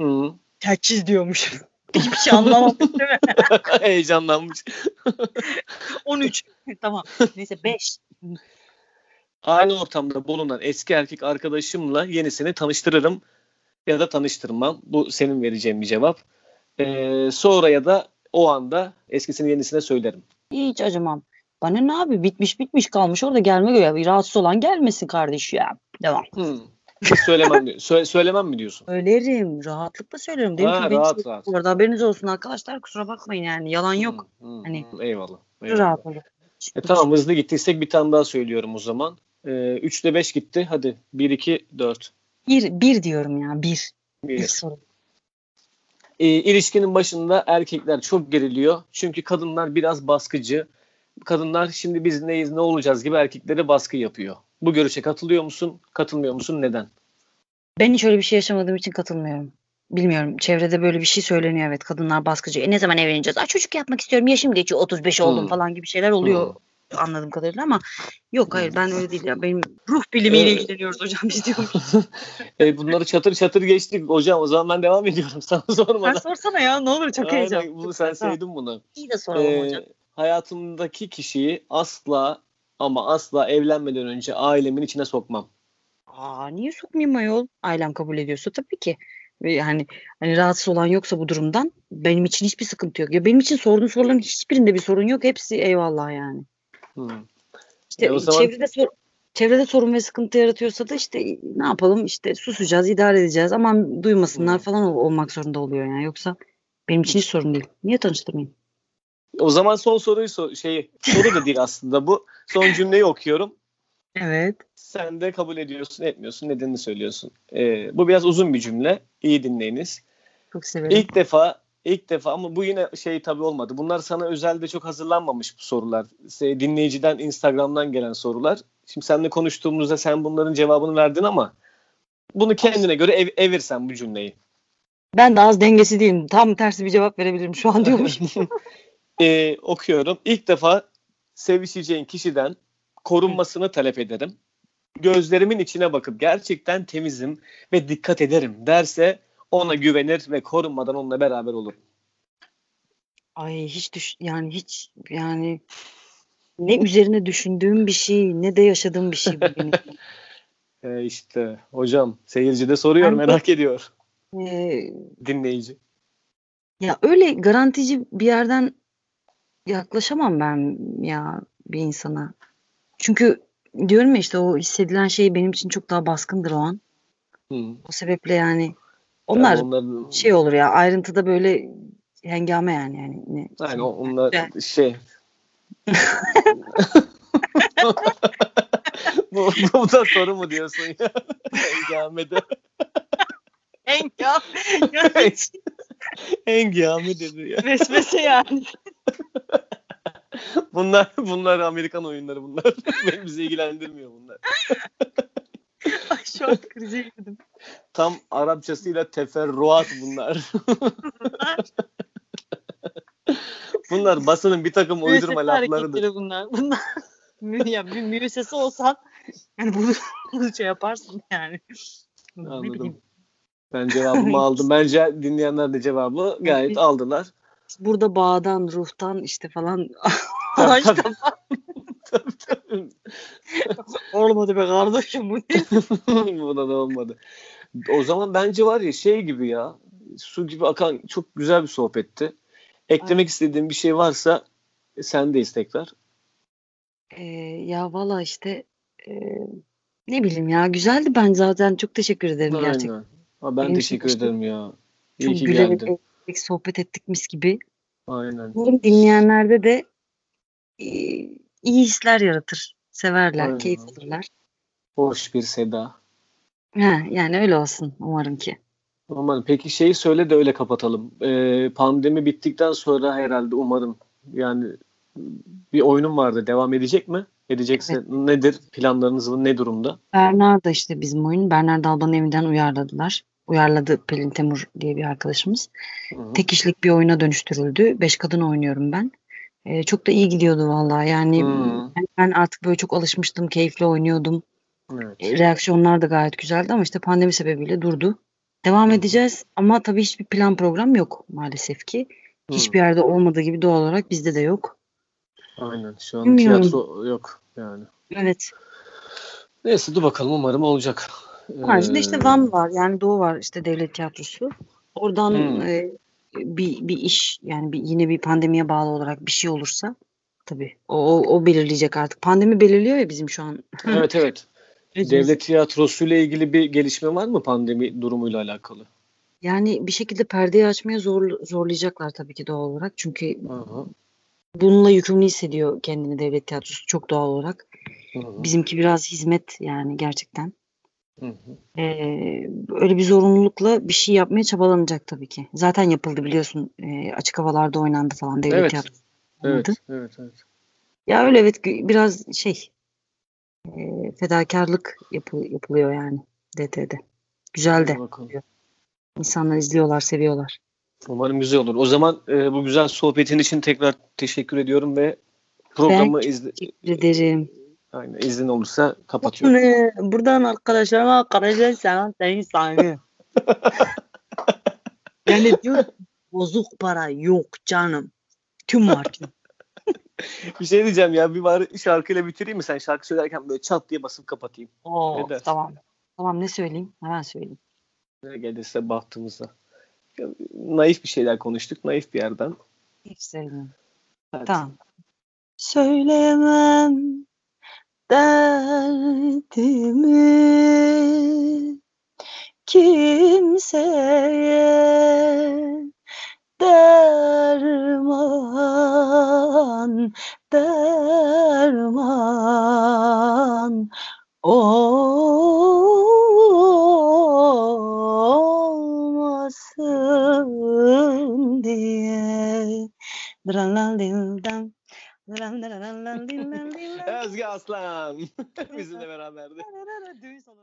Hı. Teçhiz diyormuş. Hiçbir şey anlamadım değil mi? Heyecanlanmış. 13. tamam. Neyse 5. Aynı ortamda bulunan eski erkek arkadaşımla yenisini tanıştırırım ya da tanıştırmam. Bu senin vereceğin bir cevap. Ee, sonra ya da o anda eskisini yenisine söylerim. Hiç acımam. Bana ne abi bitmiş bitmiş kalmış orada gelme göre rahatsız olan gelmesin kardeş ya. Devam. Hmm. Söylemem. Sö- söylemem mi diyorsun? Söylerim. Rahatlıkla söylerim. Dedim Ha, ki rahat şey- rahat. Bu arada haberiniz olsun arkadaşlar. Kusura bakmayın yani. Yalan yok. Hmm, hmm, Hani- hmm. Eyvallah. eyvallah. Rahat olun. E, tamam hızlı gittiysek bir tane daha söylüyorum o zaman. Ee, 3'te 5 gitti. Hadi 1, 2, 4. Bir, bir diyorum ya. Bir. Bir 1. soru. e, ilişkinin başında erkekler çok geriliyor. Çünkü kadınlar biraz baskıcı. Kadınlar şimdi biz neyiz ne olacağız gibi erkeklere baskı yapıyor. Bu görüşe katılıyor musun? Katılmıyor musun? Neden? Ben hiç öyle bir şey yaşamadığım için katılmıyorum. Bilmiyorum. Çevrede böyle bir şey söyleniyor evet. Kadınlar baskıcı. E ne zaman evleneceğiz? Ay çocuk yapmak istiyorum. Yaşım geçiyor. 35 oldum Hmm. falan gibi şeyler oluyor. Anladığım kadarıyla ama yok hayır ben öyle değil ya. Benim ruh bilimiyle Evet. ilgileniyoruz hocam biz diyormuş. E, bunları çatır çatır geçtik. Hocam o zaman ben devam ediyorum sana Sen sormadan. sorsana ya ne olur çok heyecanlı. bunu sen Tamam. sevdin bunu. İyi de soralım Ee, hocam. hayatımdaki kişiyi asla ama asla evlenmeden önce ailemin içine sokmam. Aa niye sokmayayım ayol? Ailem kabul ediyorsa tabii ki. Ve Yani hani rahatsız olan yoksa bu durumdan benim için hiçbir sıkıntı yok. Ya benim için sorduğun soruların hiçbirinde bir sorun yok. Hepsi eyvallah yani. Hmm. İşte E zaman- çevrede sor- çevrede sorun ve sıkıntı yaratıyorsa da işte ne yapalım işte susacağız, idare edeceğiz. Aman duymasınlar Hmm. falan ol- olmak zorunda oluyor yani. Yoksa benim için hiç sorun değil. Niye tanıştırmayayım? O zaman son soruyu sor, şey soru da değil aslında bu. Son cümleyi okuyorum. Evet. Sen de kabul ediyorsun, etmiyorsun, nedenini söylüyorsun. Ee, bu biraz uzun bir cümle. İyi dinleyiniz. Çok severim. İlk defa, ilk defa ama bu yine şey tabii olmadı. Bunlar sana özelde çok hazırlanmamış bu sorular. Dinleyiciden, Instagram'dan gelen sorular. Şimdi seninle konuştuğumuzda sen bunların cevabını verdin ama bunu kendine göre ev, evirsen bu cümleyi. Ben de az dengesi değilim. Tam tersi bir cevap verebilirim şu an diyormuş. Ee, okuyorum. İlk defa sevişeceğin kişiden korunmasını talep ederim. Gözlerimin içine bakıp gerçekten temizim ve dikkat ederim derse ona güvenir ve korunmadan onunla beraber olurum. Ay hiç düş yani hiç yani ne üzerine düşündüğüm bir şey ne de yaşadığım bir şey bu benim. E işte hocam seyirci de soruyor de- merak ediyor Ee, dinleyici. ya öyle garantici bir yerden yaklaşamam ben ya bir insana. Çünkü diyorum ya işte o hissedilen şey benim için çok daha baskındır o an. Hı. O sebeple yani onlar Yani onlar şey olur ya ayrıntıda böyle hengame yani yani ne yani onlar Yani- şey bu, bu da soru mu diyorsun ya? Engamede. hengame Engame dedi ya. vesvese yani. Bunlar bunlar Amerikan oyunları bunlar. Beni bizi ilgilendirmiyor bunlar. Ay şu an krize girdim. Tam Arapçasıyla teferruat bunlar. bunlar basının bir takım uydurma Müessese laflarıdır. hareketleri bunlar. Bunlar mü- ya bir müessese olsan yani bunu, bunu şey yaparsın yani. Anladım. Ben cevabımı aldım. Bence dinleyenler de cevabı gayet aldılar. Burada bağdan, ruhtan işte falan ağaçtan tabii. Olmadı be kardeşim bu ne? Buna da olmadı. O zaman bence var ya şey gibi ya su gibi akan çok güzel bir sohbetti. Eklemek istediğin bir şey varsa e, sendeyiz tekrar. Ee, ya valla işte e, ne bileyim ya güzeldi ben zaten çok teşekkür ederim gerçekten. Aynen. Ha, ben Benim teşekkür için ederim ya. İyi Çok ki geldin. sohbet ettik mis gibi. Aynen. Umarım dinleyenlerde de e, iyi hisler yaratır. Severler, Aynen. keyif alırlar. Hoş bir seda. Ha, yani öyle olsun umarım ki. Aman peki şeyi söyle de öyle kapatalım. Ee, pandemi bittikten sonra herhalde umarım yani bir oyunum vardı. Devam edecek mi? Edecekse nedir? Planlarınız ne durumda? Bernard da işte bizim oyun. Bernard Alba'nın evinden uyarladılar. Uyarladı Pelin Temur diye bir arkadaşımız. Hı hı. Tek kişilik bir oyuna dönüştürüldü. Beş kadın oynuyorum ben. Ee, çok da iyi gidiyordu vallahi. Yani Hmm. ben, artık böyle çok alışmıştım. Keyifli oynuyordum. Evet. E, Reaksiyonlar da gayet güzeldi ama işte pandemi sebebiyle durdu. Devam Hı. edeceğiz ama tabii hiçbir plan program yok maalesef ki. Hiçbir yerde olmadığı gibi doğal olarak bizde de yok. Aynen. Şu an Bilmiyorum. tiyatro yok yani. Evet. Neyse dur bakalım umarım olacak. Haricinde işte Ee, Van var yani Doğu var işte devlet tiyatrosu. Oradan Hmm. e, bir, bir iş yani bir, yine bir pandemiye bağlı olarak bir şey olursa tabii o, o, belirleyecek artık. Pandemi belirliyor ya bizim şu an. Evet evet. Devlet tiyatrosu ile ilgili bir gelişme var mı pandemi durumuyla alakalı? Yani bir şekilde perdeyi açmaya zor, zorlayacaklar tabii ki doğal olarak. Çünkü Aha. bununla yükümlü hissediyor kendini devlet tiyatrosu çok doğal olarak. Hı. Bizimki biraz hizmet yani gerçekten. Hı hı. Ee, öyle bir zorunlulukla bir şey yapmaya çabalanacak tabii ki. Zaten yapıldı biliyorsun. Ee, açık havalarda oynandı falan devlet Evet. tiyatrosu. Evet, evet, evet. Ya öyle evet biraz şey e, fedakarlık yapı, yapılıyor yani DT'de. Güzel de. İnsanlar izliyorlar, seviyorlar. Umarım güzel olur. O zaman e, bu güzel sohbetin için tekrar teşekkür ediyorum ve programı izle Teşekkür ederim. Aynen, izin olursa kapatıyorum. Ne? Buradan arkadaşlarıma Karaca selam seni saygı. yani diyor bozuk para yok canım. Tüm var tüm. Bir şey diyeceğim ya bir bari şarkıyla bitireyim mi? Sen şarkı söylerken böyle çat diye basıp kapatayım. Oo, Ne dersin? tamam. Tamam ne söyleyeyim? Hemen söyleyeyim. Ne gelirse bahtımıza. Ya, naif bir şeyler konuştuk. Naif bir yerden. Hiç. Hadi. Tamam. Söyleyemem derdimi kimseye derman derman olmasın diye. Dıralalalildan, dıralalalildan, Özge Aslan bizimle beraberdi. Düğün sonu.